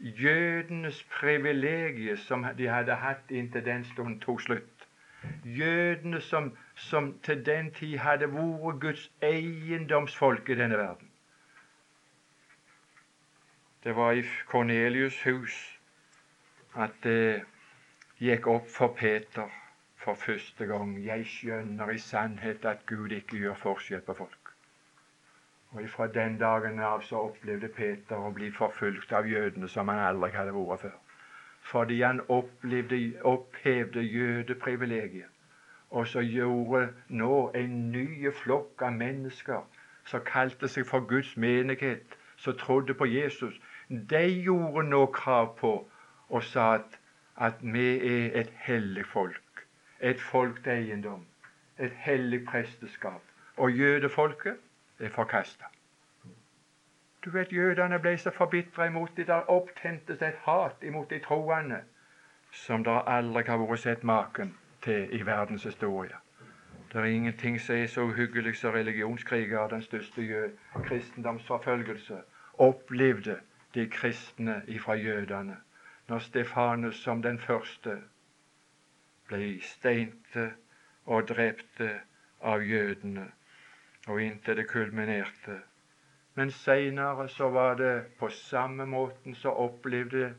Jødenes privilegium som de hadde hatt inntil den stund, tok slutt. Jødene som, som til den tid hadde vært Guds eiendomsfolk i denne verden det var i Kornelius' hus at det gikk opp for Peter for første gang. Jeg skjønner i sannhet at Gud ikke gjør forskjell på folk. Og Fra den dagen av så opplevde Peter å bli forfulgt av jødene som han aldri hadde vært før. Fordi han opplevde, opphevde jødeprivilegiet. Og så gjorde nå en ny flokk av mennesker som kalte seg for Guds menighet, som trodde på Jesus, de gjorde nå krav på og sa at, at vi er et hellig folk, et folk til eiendom, et hellig presteskap. Og jødefolket er forkasta. Du vet, Jødene ble så forbitra imot dem. Der opptentes et hat imot de troende som det aldri har vært sett maken til i verdens historie. Det er ingenting som er så uhyggelig som religionskriger, den største kristendomsforfølgelse, opplevde de kristne ifra jødene når Stefanus som den første ble steinte og drepte av jødene, og inntil det kulminerte. Men seinere så var det på samme måten så opplevde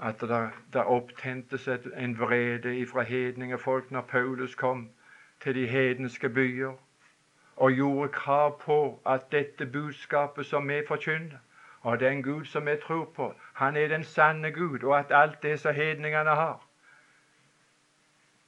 at det, det opptentes en vrede ifra hedningefolk når Paulus kom til de hedenske byer og gjorde krav på at dette budskapet som vi forkynner, og den Gud som jeg tror på, han er den sanne Gud, og at alt det som hedningene har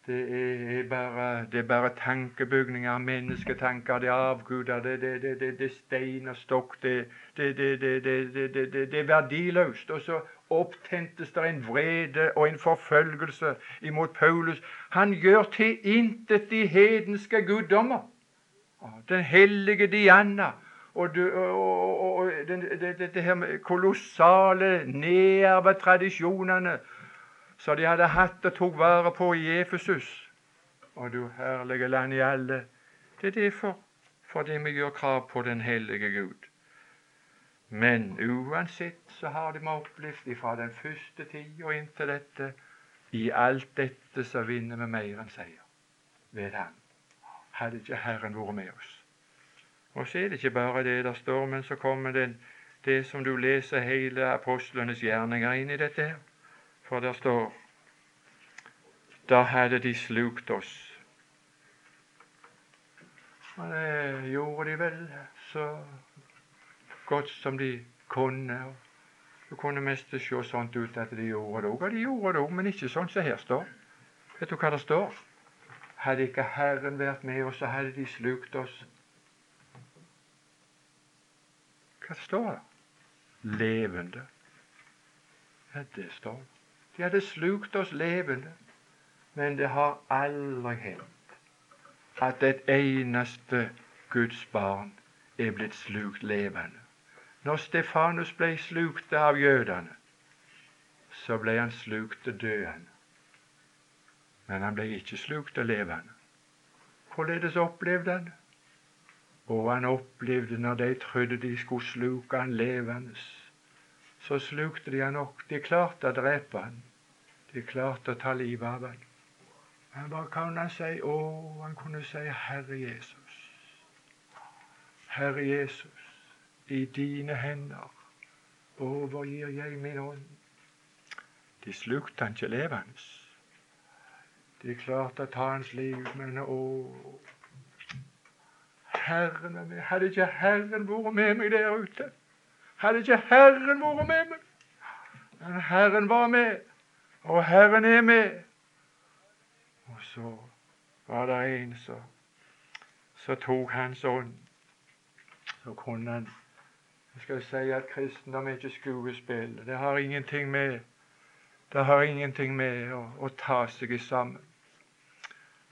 det er bare, det er bare tankebygninger, mennesketanker, det er avguder, det, det, det, det, er stein og stokk, det, det, er verdiløst. Og så opptentes det en vrede og en forfølgelse imot Paulus. Han gjør til intet de hedenske guddommer. Den hellige Diana og, du, og, og, og det, det, her kolossale nedarva tradisjonene som de hadde hatt og tok vare på i Efesus. Og du herlige land i alle. Det er derfor, fordi vi gjør krav på den hellige Gud. Men uansett så har de opplevd fra den første tid og inntil dette I alt dette så vinner vi mer enn seier ved Han. Hadde ikke Herren vært med oss. Og så er det ikke bare det der står, men så kommer det, det som du leser hele apostlenes gjerninger inn i dette her. For der står Da hadde de slukt oss. Og det gjorde de vel så godt som de kunne. Du kunne mest se sånt ut at de gjorde det òg, og de gjorde det òg, men ikke sånn som her står. Vet du hva det står? Hadde ikke Herren vært med oss, så hadde de slukt oss Hva står det? Levende. Ja, det står De hadde slukt oss levende. Men det har aldri hendt at et eneste Guds barn er blitt slukt levende. Når Stefanus ble slukt av jødene, så ble han slukt døende. Men han ble ikke slukt levende. Hvorledes opplevde han det? Og han opplevde når de trodde de skulle sluke han levende, så slukte de han nok. De klarte å drepe han. De klarte å ta livet av han. Men hva kan han si? Å, han kunne si Herre Jesus. Herre Jesus, i dine hender overgir jeg min ånd. De slukte han ikke levende. De klarte å ta hans liv, men å Herren er med. Hadde ikke Herren vært med meg der ute? Hadde ikke Herren vært med meg? Men Herren var med, og Herren er med. Og så var det en som så tok Hans ånd. Så kunne han Jeg skal si at kristendom er ikke skuespill. Det har ingenting med det har ingenting med å, å ta seg sammen.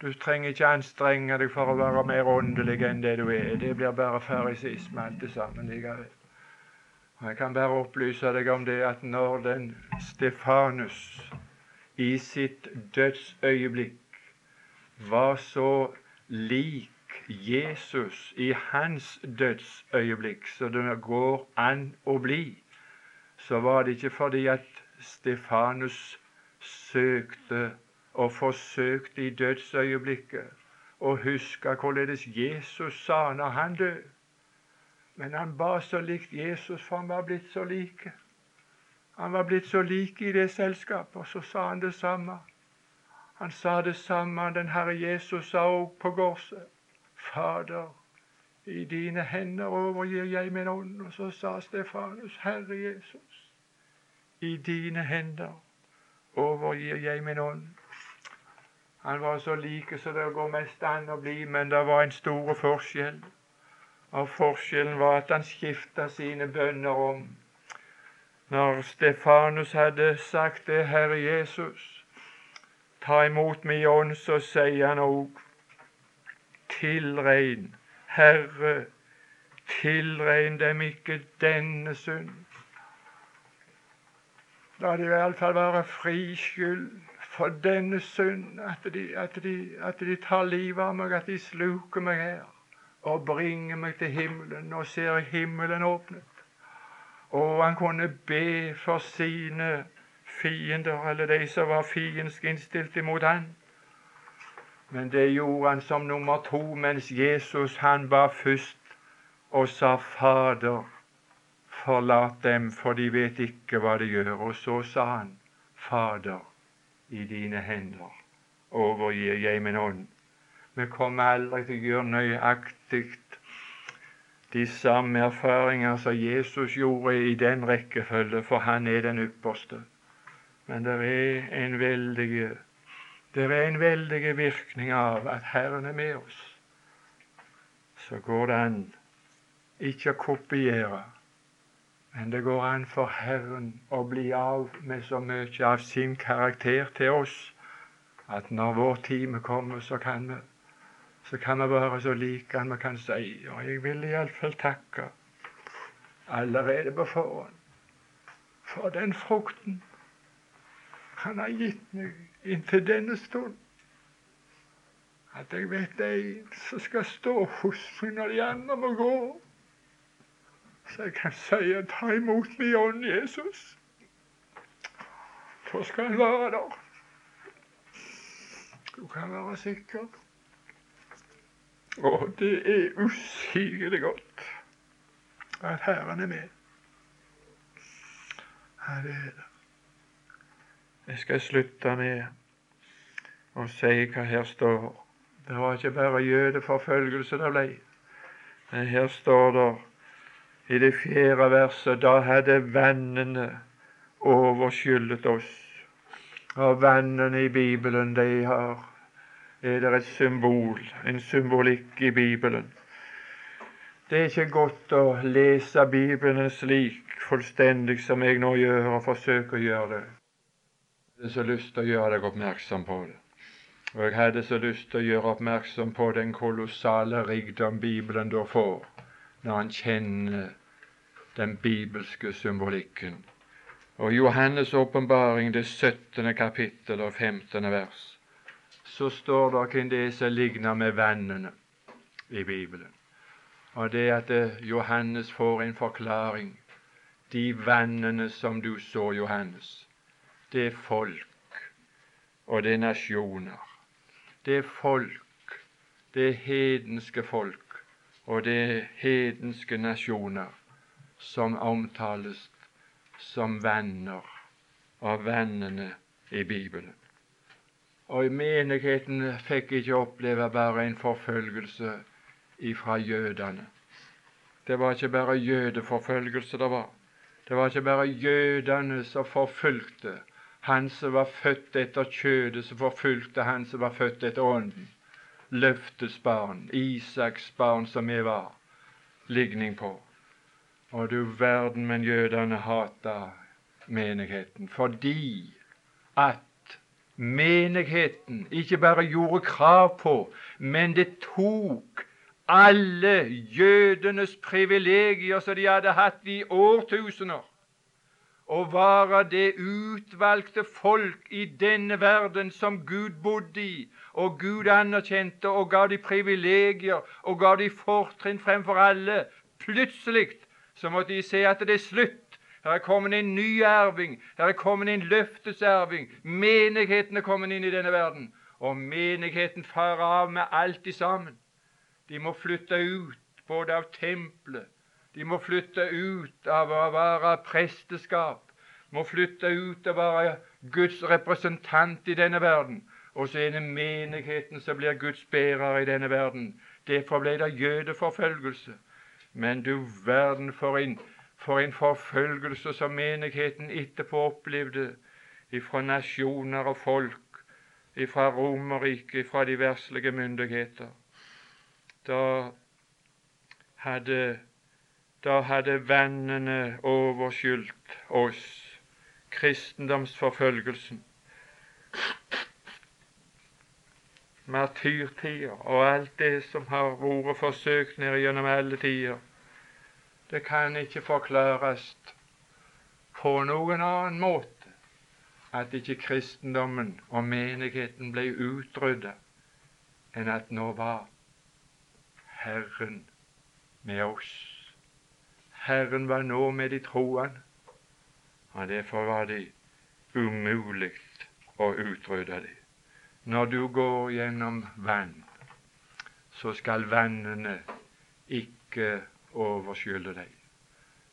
Du trenger ikke anstrenge deg for å være mer åndelig enn det du er. Det blir bare farisisme alt det sammen likevel. Jeg kan bare opplyse deg om det at når den Stefanus i sitt dødsøyeblikk var så lik Jesus i hans dødsøyeblikk så det går an å bli, så var det ikke fordi at Stefanus søkte og forsøkte i dødsøyeblikket å huske hvorledes Jesus sa når han døde. Men han var så likt Jesus, for han var blitt så like. Han var blitt så like i det selskapet, og så sa han det samme. Han sa det samme den Herre Jesus sa òg på korset. Fader, i dine hender overgir jeg min ånd. Og så sa Stefanus, Herre Jesus, i dine hender overgir jeg min ånd. Han var så like så det går mest an å bli, men det var en stor forskjell. Og forskjellen var at han skifta sine bønner om. Når Stefanus hadde sagt det, Herre Jesus, ta imot min ånd, så sier han òg, tilregn, Herre, tilregn dem ikke denne synd. La det iallfall være fri skyld for denne synd, at de, at, de, at de tar livet av meg, at de sluker meg her og bringer meg til himmelen. og ser himmelen åpnet. Og han kunne be for sine fiender, eller de som var fiendsk innstilt imot han. Men det gjorde han som nummer to, mens Jesus han var først og sa, Fader, forlat dem, for de vet ikke hva de gjør. Og så sa han, Fader, i dine hender overgir jeg min ånd. Vi kommer aldri til å gjøre nøyaktig de samme erfaringer som Jesus gjorde i den rekkefølge, for han er den ypperste. Men det er en veldig det er en veldig virkning av at Herren er med oss. Så går det an ikke å kopiere men det går an for Herren å bli av med så mye av sin karakter til oss at når vår time kommer, så kan vi så kan vi være så like han vi kan si og jeg vil iallfall takke allerede på forhånd for den frukten han har gitt meg inntil denne stund. At jeg vet det er en som skal stå hos meg når de andre må gå. Så jeg kan si ta imot min ånd, Jesus. Da skal han være der. Du kan være sikker. Og det er usigelig godt at Herren er med. Det er det. Jeg skal slutte med å si hva her står. Det var ikke bare jødeforfølgelse det ble, men her står det i det fjerde verset, da hadde vennene overskyldet oss. Og vennene i Bibelen, de har er det et symbol, en symbolikk i Bibelen. Det er ikke godt å lese Bibelen slik fullstendig som jeg nå gjør, og forsøker å gjøre det. Jeg hadde så lyst til å gjøre deg oppmerksom på det. Og jeg hadde så lyst til å gjøre oppmerksom på den kolossale rikdom Bibelen da får når han kjenner den bibelske symbolikken. Og Johannes' åpenbaring, det 17. kapittel og 15. vers, så står det hvem det er som ligner med vennene i Bibelen. Og det at eh, Johannes får en forklaring. De vennene som du så, Johannes, det er folk, og det er nasjoner. Det er folk, det er hedenske folk, og det er hedenske nasjoner som omtales som venner av vennene i Bibelen. Og menigheten fikk ikke oppleve bare en forfølgelse ifra jødene. Det var ikke bare jødeforfølgelse det var. Det var ikke bare jødene som forfulgte. Han som var født etter kjødet, som forfulgte han som var født etter ånden. Løftets barn, Isaks barn som vi var, ligning på. Og du verden, men jødene hata menigheten fordi at menigheten ikke bare gjorde krav på, men det tok alle jødenes privilegier som de hadde hatt i årtusener, og være det utvalgte folk i denne verden som Gud bodde i, og Gud anerkjente og ga de privilegier og ga de fortrinn fremfor alle. Plutselig så måtte de se at det er slutt. Her er kommet en ny erving. Her er kommet en løfteserving. Menigheten er kommet inn i denne verden. Og menigheten farer av med alt i sammen. De må flytte ut både av tempelet, de må flytte ut av å være presteskap, må flytte ut av å være Guds representant i denne verden. Og så er det menigheten som blir Guds bærer i denne verden. Derfor ble det jødeforfølgelse. Men du verden for en, for en forfølgelse som menigheten etterpå opplevde ifra nasjoner og folk, ifra Romerriket, ifra de verslige myndigheter. Da hadde, da hadde vennene overskyldt oss, kristendomsforfølgelsen, martyrtider og alt det som har vært forsøkt ned gjennom alle tider. Det kan ikke forklares på noen annen måte at ikke kristendommen og menigheten ble utrydda, enn at nå var Herren med oss. Herren var nå med de troende, og derfor var det umulig å utrydde dem. Når du går gjennom vann, så skal vannene ikke overskylle deg.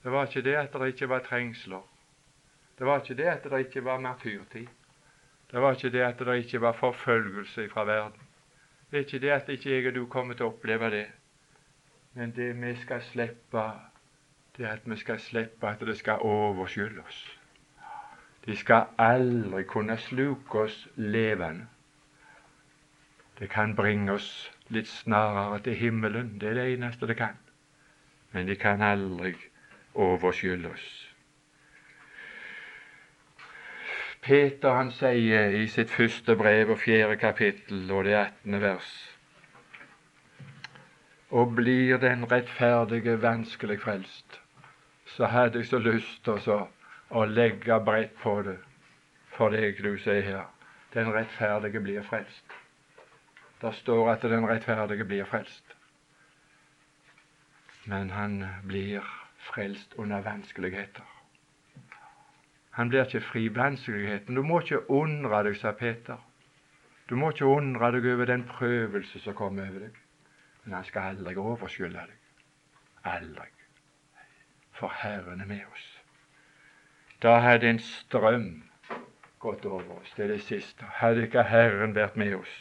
Det var ikke det at det ikke var trengsler. Det var ikke det at det ikke var martyrtid. Det var ikke det at det ikke var forfølgelse fra verden. Det er ikke det at ikke jeg og du kommer til å oppleve det. Men det vi skal slippe, det er at vi skal slippe at det skal overskylde oss. De skal aldri kunne sluke oss levende. Det kan bringe oss litt snarere til himmelen. Det er det eneste det kan. Men de kan aldri overskylde oss. Peter han sier i sitt første brev og fjerde kapittel og det attende vers Og blir den rettferdige vanskelig frelst, så hadde jeg så lyst til å legge bredt på det for deg, du sier her. Den rettferdige blir frelst. Det står at den rettferdige blir frelst. Men han blir frelst under vanskeligheter. Han blir ikke fri vanskeligheten. Du må ikke undre deg, sa Peter. Du må ikke undre deg over den prøvelse som kommer over deg. Men han skal aldri overskylde deg. Aldri. For Herren er med oss. Da hadde en strøm gått over oss. Det er det siste. Hadde ikke Herren vært med oss,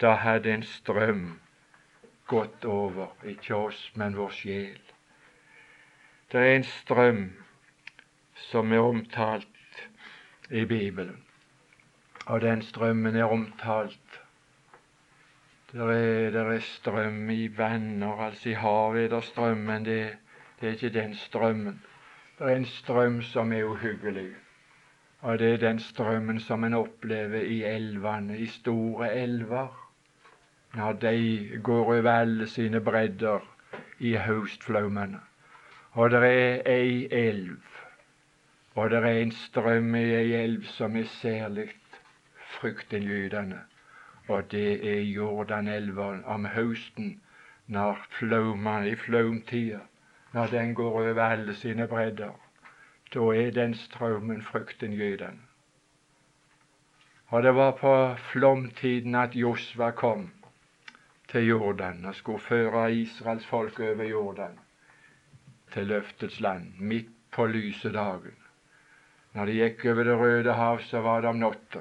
da hadde en strøm gått over, ikke oss, men vår sjel. Det er en strøm som er omtalt i Bibelen, og den strømmen er omtalt der er, der er strøm i vanner, altså i havet er det strøm, men det, det er ikke den strømmen. Det er en strøm som er uhyggelig, og det er den strømmen som en opplever i elvene, i store elver når de går over alle sine bredder i høstflaumene. Og det er ei elv, og det er en strøm i ei elv som er særlig fryktinngytende, og det er Jordanelva om høsten, når flaumene i flaumtida, når den går over alle sine bredder. Da er den strømmen fryktinngytende. Og det var på flomtiden at Josva kom til Jordan og skulle føre Israels folk over Jordan til løftets land, midt på lyse dagen. Når de gikk over Det røde hav, så var det om natta.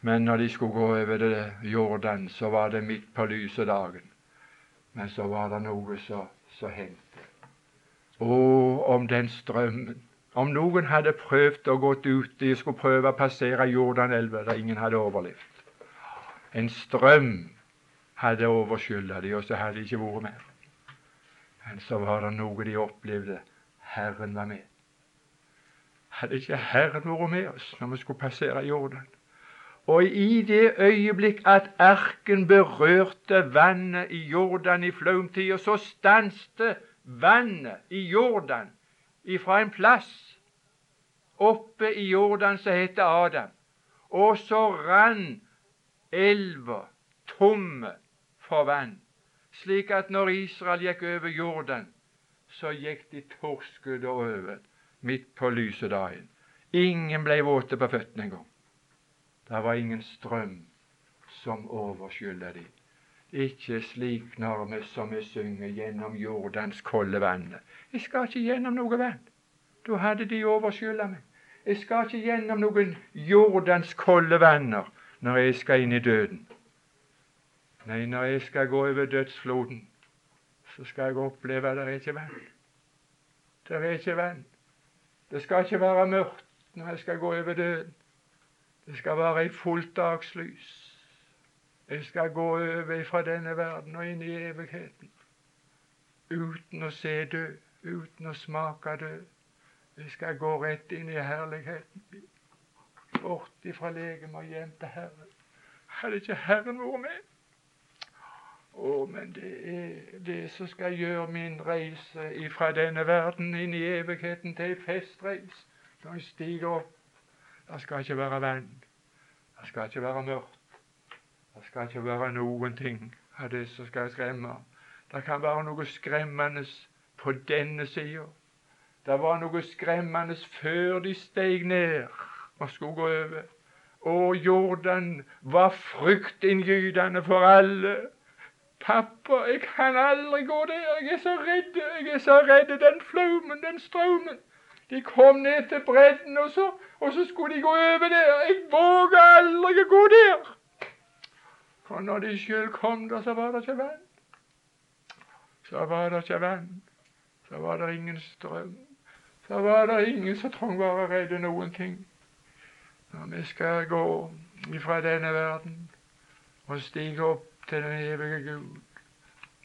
Men når de skulle gå over det Jordan, så var det midt på lyse dagen. Men så var det noe som hendte. Å, om den strømmen Om noen hadde prøvd å gått ut De skulle prøve å passere Jordanelva der ingen hadde overlevd. En strøm hadde overskylda de, og så hadde de ikke vært med. Men så var det noe de opplevde. Herren var med. Hadde ikke Herren vært med oss når vi skulle passere Jordan? Og i det øyeblikk at arken berørte vannet i Jordan i flaumtida, så stanste vannet i Jordan ifra en plass oppe i Jordan som heter Adam. Og så rann elva tomme for vann, slik at når Israel gikk over Jordan, så gikk de torskudd over midt på lyse dagen. Ingen ble våte på føttene engang. Det var ingen strøm som overskylda de. Ikke slik når vi som vi synger gjennom Jordans kolde vann. Jeg skal ikke gjennom noe vann. Da hadde de overskylda meg. Jeg skal ikke gjennom noen Jordans kolde vanner når jeg skal inn i døden. Nei, når jeg skal gå over dødsfloden, så skal jeg oppleve at det er ikke vann. Det er ikke vann. Det skal ikke være mørkt når jeg skal gå over døden. Det skal være i fullt dagslys. Jeg skal gå over fra denne verden og inn i evigheten uten å se død, uten å smake død. Jeg skal gå rett inn i herligheten, bort ifra legemet og hjem til Herren. Hadde ikke Herren vært med? Å, men det er det som skal gjøre min reise ifra denne verden inn i evigheten til ei festreis. Når jeg stiger opp, det skal ikke være vann. Det skal ikke være mørkt. Det skal ikke være noen ting av det som skal skremme. Det kan være noe skremmende på denne sida. Det var noe skremmende før de steg ned og skulle gå over. Og Jordan var fryktinngytende for alle. Pappa, jeg kan aldri gå der. Jeg er så redd. Jeg er så redd. Den flaumen, den strømmen. De kom ned til bredden, og så, og så skulle de gå over der. Jeg våger aldri å gå der. For når de sjøl kom der, så var det ikke vann. Så var det ikke vann. Så var det ingen strøm. Så var det ingen som trengte være redde noen ting. Når vi skal gå ifra denne verden og stige opp til den evige Gud,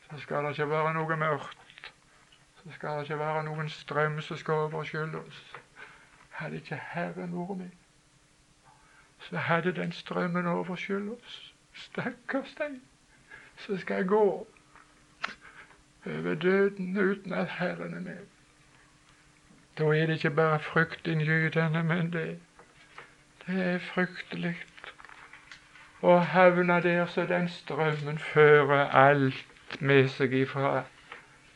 så skal det ikke være noe mørkt. Så skal det ikke være noen strøm som skal overskylde oss. Hadde ikke Herren vært med, så hadde den strømmen overskyldt oss. Stakkars deg som skal gå over døden uten at Herren er med. Da er det ikke bare fryktinngytende, men det, det er fryktelig og havna der så den strømmen fører alt med seg ifra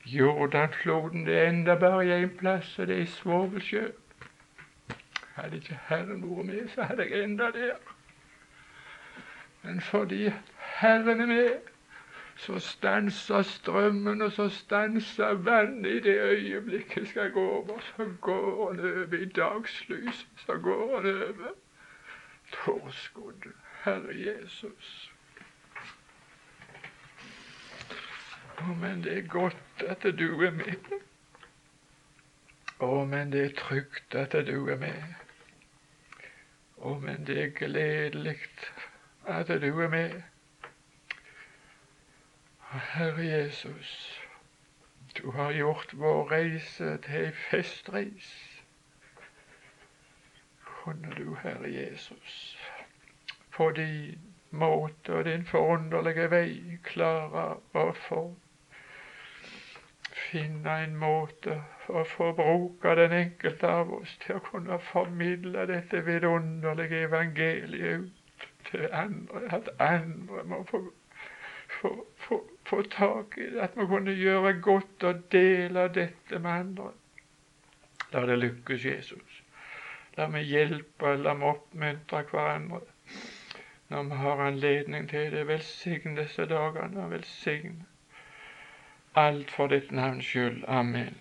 Jordanfloden. Det ender bare i én plass, og det er i Svovelsjø. Hadde ikke Herren vært med, så hadde jeg enda der. Men fordi Herren er med, så stanser strømmen, og så stanser vannet i det øyeblikket skal gå over. Så går han over i dagslyset, så går han over. Tårskuddet. Herre Jesus. Å, men det er godt at du er med. Å, men det er trygt at du er med. Å, men det er gledelig at du er med. Herre Jesus, du har gjort vår reise til ei festreis. Kunne du, Herre Jesus, på din måte og din forunderlige vei klarer å få finne en måte å få bruke den enkelte av oss til å kunne formidle dette vidunderlige evangeliet ut til andre. At andre må få, få, få, få tak i det. At vi kunne gjøre godt og dele dette med andre. La det lykkes, Jesus. La meg hjelpe, la meg oppmuntre hverandre når vi har anledning til det. Velsign disse dagene. Velsign alt for ditt navns skyld. Amen.